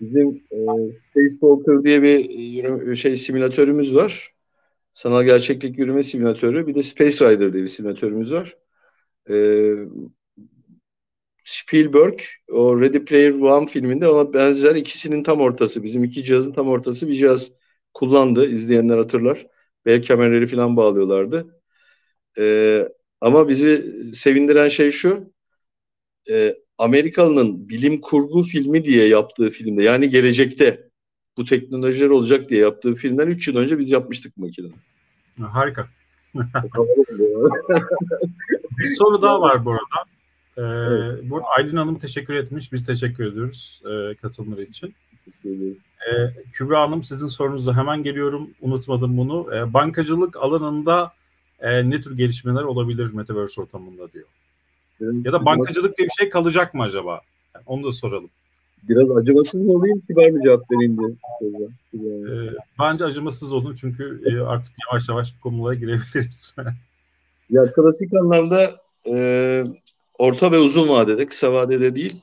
Bizim e, Space Walker diye bir yürü, şey simülatörümüz var. Sanal gerçeklik yürüme simülatörü. Bir de Space Rider diye bir simülatörümüz var. Ee, Spielberg o Ready Player One filminde ona benzer ikisinin tam ortası. Bizim iki cihazın tam ortası bir cihaz kullandı. İzleyenler hatırlar. Bel kemerleri falan bağlıyorlardı. Ee, ama bizi sevindiren şey şu. E, Amerikalı'nın bilim kurgu filmi diye yaptığı filmde yani gelecekte bu teknolojiler olacak diye yaptığı filmden 3 yıl önce biz yapmıştık makineyi. Harika. bir soru daha var bu arada. Ee, evet. bu Aylin Hanım teşekkür etmiş. Biz teşekkür ediyoruz e, katılımları için. Ee, Kübra Hanım sizin sorunuza hemen geliyorum. Unutmadım bunu. Ee, bankacılık alanında e, ne tür gelişmeler olabilir Metaverse ortamında diyor. Biraz ya da bankacılık diye bir şey kalacak mı acaba? Yani onu da soralım. Biraz acımasız mı olayım ki ben mi cevap vereyim diye ee, bence acımasız olun çünkü e, artık yavaş yavaş konulara girebiliriz. ya klasik anlamda e, orta ve uzun vadede, kısa vadede değil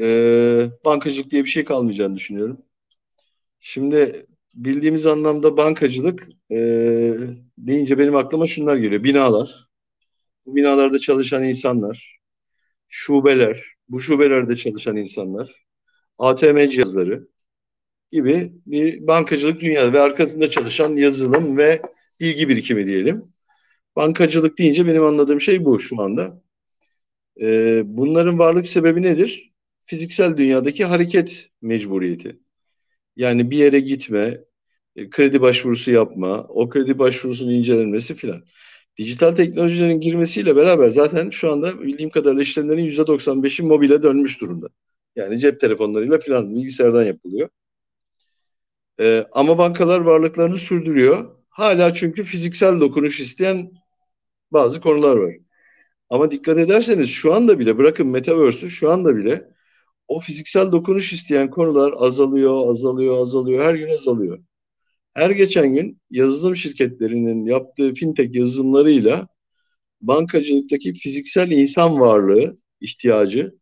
e, bankacılık diye bir şey kalmayacağını düşünüyorum. Şimdi bildiğimiz anlamda bankacılık e, deyince benim aklıma şunlar geliyor. Binalar, bu binalarda çalışan insanlar, şubeler, bu şubelerde çalışan insanlar, ATM cihazları gibi bir bankacılık dünyası ve arkasında çalışan yazılım ve bilgi birikimi diyelim. Bankacılık deyince benim anladığım şey bu şu anda. Ee, bunların varlık sebebi nedir? Fiziksel dünyadaki hareket mecburiyeti. Yani bir yere gitme, e, kredi başvurusu yapma, o kredi başvurusunun incelenmesi filan. Dijital teknolojilerin girmesiyle beraber zaten şu anda bildiğim kadarıyla işlemlerin %95'i mobile dönmüş durumda. Yani cep telefonlarıyla filan bilgisayardan yapılıyor. Ee, ama bankalar varlıklarını sürdürüyor. Hala çünkü fiziksel dokunuş isteyen bazı konular var. Ama dikkat ederseniz şu anda bile bırakın Metaverse'ü şu anda bile o fiziksel dokunuş isteyen konular azalıyor, azalıyor, azalıyor, her gün azalıyor. Her geçen gün yazılım şirketlerinin yaptığı fintech yazılımlarıyla bankacılıktaki fiziksel insan varlığı ihtiyacı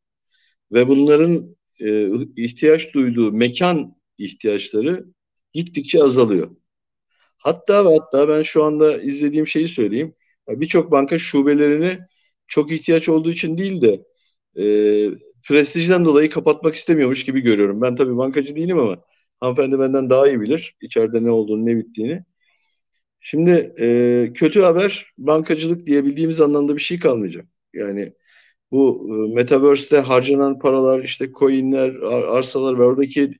ve bunların e, ihtiyaç duyduğu mekan ihtiyaçları gittikçe azalıyor. Hatta ve hatta ben şu anda izlediğim şeyi söyleyeyim. Birçok banka şubelerini çok ihtiyaç olduğu için değil de e, prestijden dolayı kapatmak istemiyormuş gibi görüyorum. Ben tabii bankacı değilim ama Hanımefendi benden daha iyi bilir içeride ne olduğunu ne bittiğini. Şimdi e, kötü haber bankacılık diyebildiğimiz anlamda bir şey kalmayacak. Yani bu e, metaverse'te harcanan paralar işte coinler, arsalar ve oradaki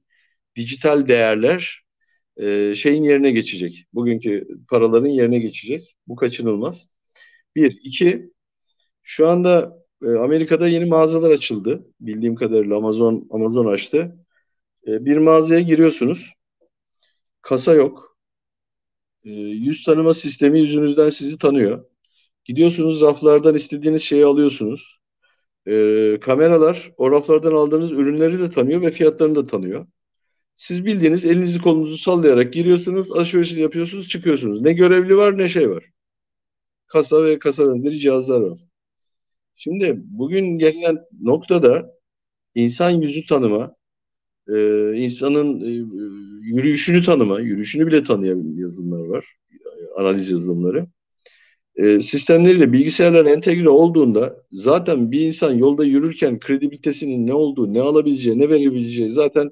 dijital değerler e, şeyin yerine geçecek. Bugünkü paraların yerine geçecek. Bu kaçınılmaz. Bir. iki şu anda e, Amerika'da yeni mağazalar açıldı. Bildiğim kadarıyla Amazon Amazon açtı. E, bir mağazaya giriyorsunuz. Kasa yok. E, yüz tanıma sistemi yüzünüzden sizi tanıyor. Gidiyorsunuz raflardan istediğiniz şeyi alıyorsunuz. E, kameralar o raflardan aldığınız ürünleri de tanıyor ve fiyatlarını da tanıyor. Siz bildiğiniz elinizi kolunuzu sallayarak giriyorsunuz, alışveriş yapıyorsunuz, çıkıyorsunuz. Ne görevli var ne şey var. Kasa ve kasa benzeri cihazlar var. Şimdi bugün gelinen noktada insan yüzü tanıma, e, insanın e, yürüyüşünü tanıma, yürüyüşünü bile tanıyabilen yazılımlar var, analiz yazılımları. E, sistemleriyle bilgisayarlar entegre olduğunda zaten bir insan yolda yürürken kredibilitesinin ne olduğu, ne alabileceği, ne verebileceği zaten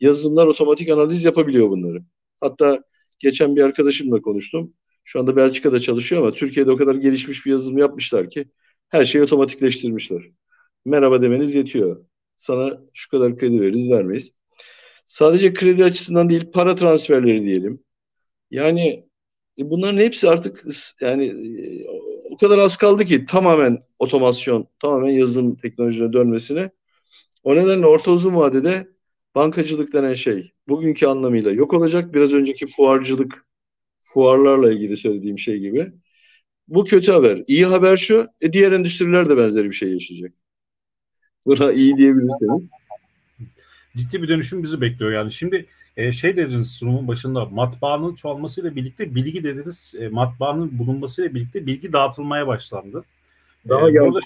yazılımlar otomatik analiz yapabiliyor bunları. Hatta geçen bir arkadaşımla konuştum. Şu anda Belçika'da çalışıyor ama Türkiye'de o kadar gelişmiş bir yazılım yapmışlar ki her şeyi otomatikleştirmişler. Merhaba demeniz yetiyor. Sana şu kadar kredi veririz, vermeyiz. Sadece kredi açısından değil, para transferleri diyelim. Yani e, bunların hepsi artık yani e, o kadar az kaldı ki tamamen otomasyon, tamamen yazılım teknolojisine dönmesine. O nedenle orta uzun vadede bankacılık denen şey bugünkü anlamıyla yok olacak. Biraz önceki fuarcılık, fuarlarla ilgili söylediğim şey gibi. Bu kötü haber. İyi haber şu, e, diğer endüstriler de benzeri bir şey yaşayacak. Buna iyi diyebilirseniz. Ciddi bir dönüşüm bizi bekliyor yani. Şimdi e, şey dediniz sunumun başında matbaanın çoğalmasıyla birlikte bilgi dediniz. E, matbaanın bulunmasıyla birlikte bilgi dağıtılmaya başlandı. Daha e, yaygın.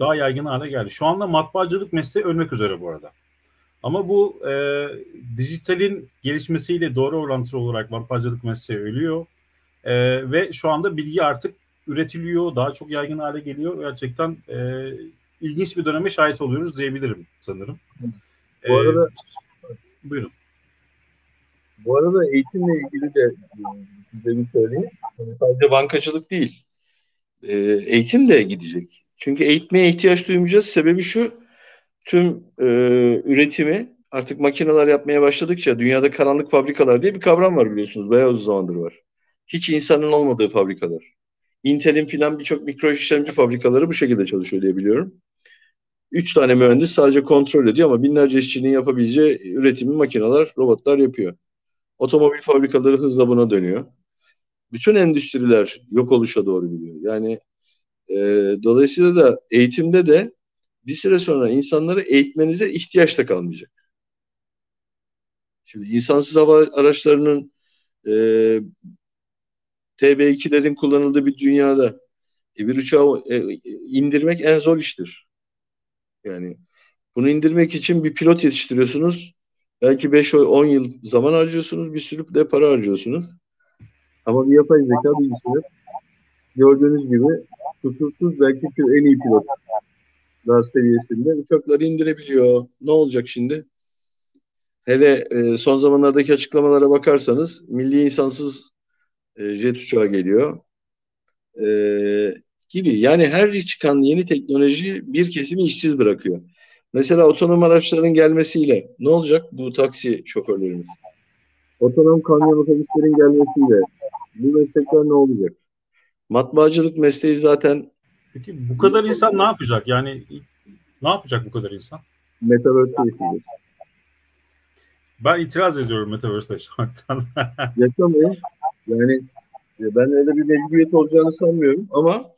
Daha yaygın hale geldi. Şu anda matbaacılık mesleği ölmek üzere bu arada. Ama bu e, dijitalin gelişmesiyle doğru orantılı olarak matbaacılık mesleği ölüyor. E, ve şu anda bilgi artık üretiliyor, daha çok yaygın hale geliyor. Gerçekten e, ilginç bir döneme şahit oluyoruz diyebilirim sanırım. Bu arada ee, buyurun. Bu arada eğitimle ilgili de size söyleyeyim. Yani sadece bankacılık değil. E, eğitim de gidecek. Çünkü eğitmeye ihtiyaç duymayacağız. Sebebi şu, tüm e, üretimi artık makineler yapmaya başladıkça dünyada karanlık fabrikalar diye bir kavram var biliyorsunuz. Bayağı uzun zamandır var. Hiç insanın olmadığı fabrikalar. Intel'in filan birçok mikro işlemci fabrikaları bu şekilde çalışıyor diye biliyorum. Üç tane mühendis sadece kontrol ediyor ama binlerce işçinin yapabileceği üretimi makineler, robotlar yapıyor. Otomobil fabrikaları hızla buna dönüyor. Bütün endüstriler yok oluşa doğru gidiyor. Yani e, dolayısıyla da eğitimde de bir süre sonra insanları eğitmenize ihtiyaç da kalmayacak. Şimdi insansız hava araçlarının e, TB2'lerin kullanıldığı bir dünyada e, bir uçağı e, indirmek en zor iştir. Yani bunu indirmek için bir pilot yetiştiriyorsunuz. Belki 5-10 yıl zaman harcıyorsunuz. Bir sürü de para harcıyorsunuz. Ama bir yapay zeka bilgisayar gördüğünüz gibi kusursuz belki en iyi pilot daha seviyesinde uçakları indirebiliyor. Ne olacak şimdi? Hele e, son zamanlardaki açıklamalara bakarsanız milli insansız e, jet uçağı geliyor. E, gibi. Yani her çıkan yeni teknoloji bir kesimi işsiz bırakıyor. Mesela otonom araçların gelmesiyle ne olacak bu taksi şoförlerimiz? Otonom kamyon otobüslerin gelmesiyle bu meslekler ne olacak? Matbaacılık mesleği zaten Peki bu kadar insan ne yapacak? Yani ne yapacak bu kadar insan? Metaverse'de yaşayacak. Ben itiraz ediyorum Metaverse'de yaşamaktan. Yaşamıyor. Yani ben öyle bir mecburiyet olacağını sanmıyorum ama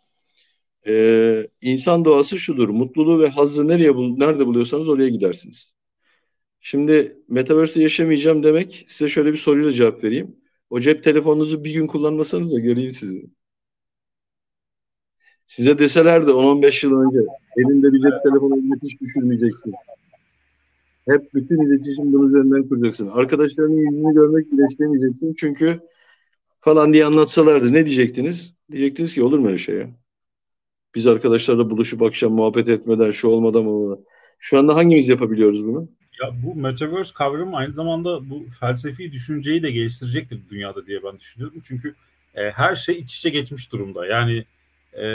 e, insan doğası şudur. Mutluluğu ve hazzı nereye bul nerede buluyorsanız oraya gidersiniz. Şimdi Metaverse'de yaşamayacağım demek size şöyle bir soruyla cevap vereyim. O cep telefonunuzu bir gün kullanmasanız da göreyim sizi. Size deseler de 10-15 yıl önce elinde bir cep telefonu hiç düşürmeyeceksin. Hep bütün iletişim bunun üzerinden kuracaksın. Arkadaşlarının yüzünü görmek bile istemeyeceksin. Çünkü falan diye anlatsalardı ne diyecektiniz? Diyecektiniz ki olur mu öyle şey ya? Biz arkadaşlarla buluşup akşam muhabbet etmeden şu olmadan mı? Şu anda hangimiz yapabiliyoruz bunu? Ya bu Metaverse kavramı aynı zamanda bu felsefi düşünceyi de geliştirecektir dünyada diye ben düşünüyorum. Çünkü e, her şey iç içe geçmiş durumda. Yani e,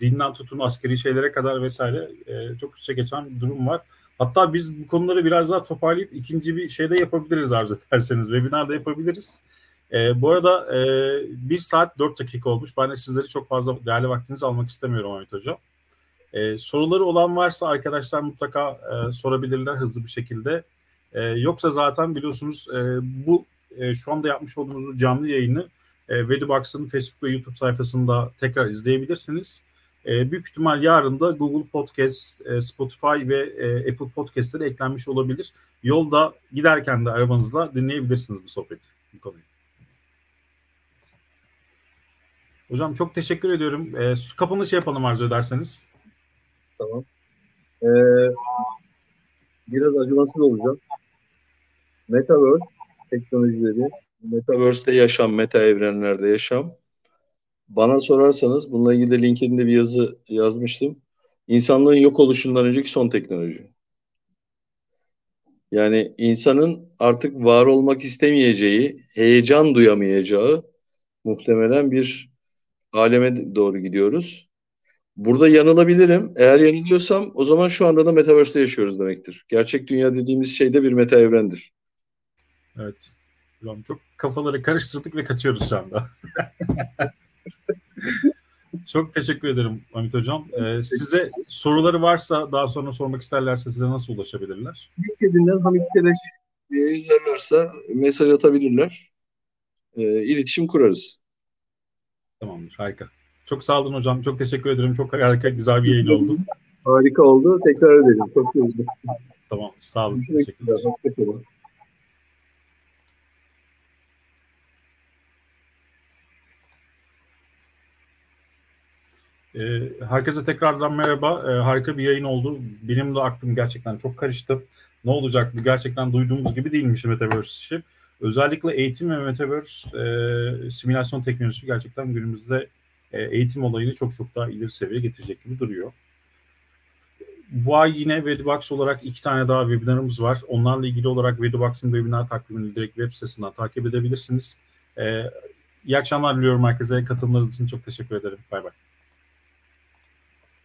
dinden tutun askeri şeylere kadar vesaire e, çok içe geçen bir durum var. Hatta biz bu konuları biraz daha toparlayıp ikinci bir şeyde yapabiliriz arzu ederseniz. Webinarda yapabiliriz. E, bu arada e, 1 saat 4 dakika olmuş. Ben de sizleri çok fazla değerli vaktinizi almak istemiyorum Ahmet Hocam. E, soruları olan varsa arkadaşlar mutlaka e, sorabilirler hızlı bir şekilde. E, yoksa zaten biliyorsunuz e, bu e, şu anda yapmış olduğumuz canlı yayını e, Vedubox'ın Facebook ve YouTube sayfasında tekrar izleyebilirsiniz. E, büyük ihtimal yarın da Google Podcast, e, Spotify ve e, Apple Podcast'lere eklenmiş olabilir. Yolda giderken de arabanızla dinleyebilirsiniz bu sohbeti, bu konuyu. Hocam çok teşekkür ediyorum. E, kapanış yapalım arzu ederseniz. Tamam. Ee, biraz acımasız olacağım. Metaverse teknolojileri, Metaverse'de yaşam, meta evrenlerde yaşam. Bana sorarsanız bununla ilgili de LinkedIn'de bir yazı yazmıştım. İnsanlığın yok oluşundan önceki son teknoloji. Yani insanın artık var olmak istemeyeceği, heyecan duyamayacağı muhtemelen bir aleme doğru gidiyoruz. Burada yanılabilirim. Eğer yanılıyorsam o zaman şu anda da Metaverse'de yaşıyoruz demektir. Gerçek dünya dediğimiz şey de bir meta evrendir. Evet. Hocam çok kafaları karıştırdık ve kaçıyoruz şu anda. çok teşekkür ederim Hamit Hocam. Ee, size soruları varsa daha sonra sormak isterlerse size nasıl ulaşabilirler? LinkedIn'den Hamit Keleş diye yazarlarsa mesaj atabilirler. Ee, iletişim kurarız. Tamamdır. Harika. Çok sağ olun hocam. Çok teşekkür ederim. Çok harika, güzel bir yayın oldu. harika oldu. Tekrar edelim. Çok sevindim. Tamam. Sağ olun. Teşekkürler. Hoşçakalın. Ee, herkese tekrardan merhaba. Ee, harika bir yayın oldu. Benim de aklım gerçekten çok karıştı. Ne olacak? Bu gerçekten duyduğumuz gibi değilmiş Metaverse işi. Özellikle eğitim ve Metaverse e, simülasyon teknolojisi gerçekten günümüzde e, eğitim olayını çok çok daha ileri seviyeye getirecek gibi duruyor. Bu ay yine Vedobox olarak iki tane daha webinarımız var. Onlarla ilgili olarak Vedobox'ın webinar takvimini direkt web sitesinden takip edebilirsiniz. Ee, iyi akşamlar diliyorum herkese. Katılımlarınız için çok teşekkür ederim. Bay bay.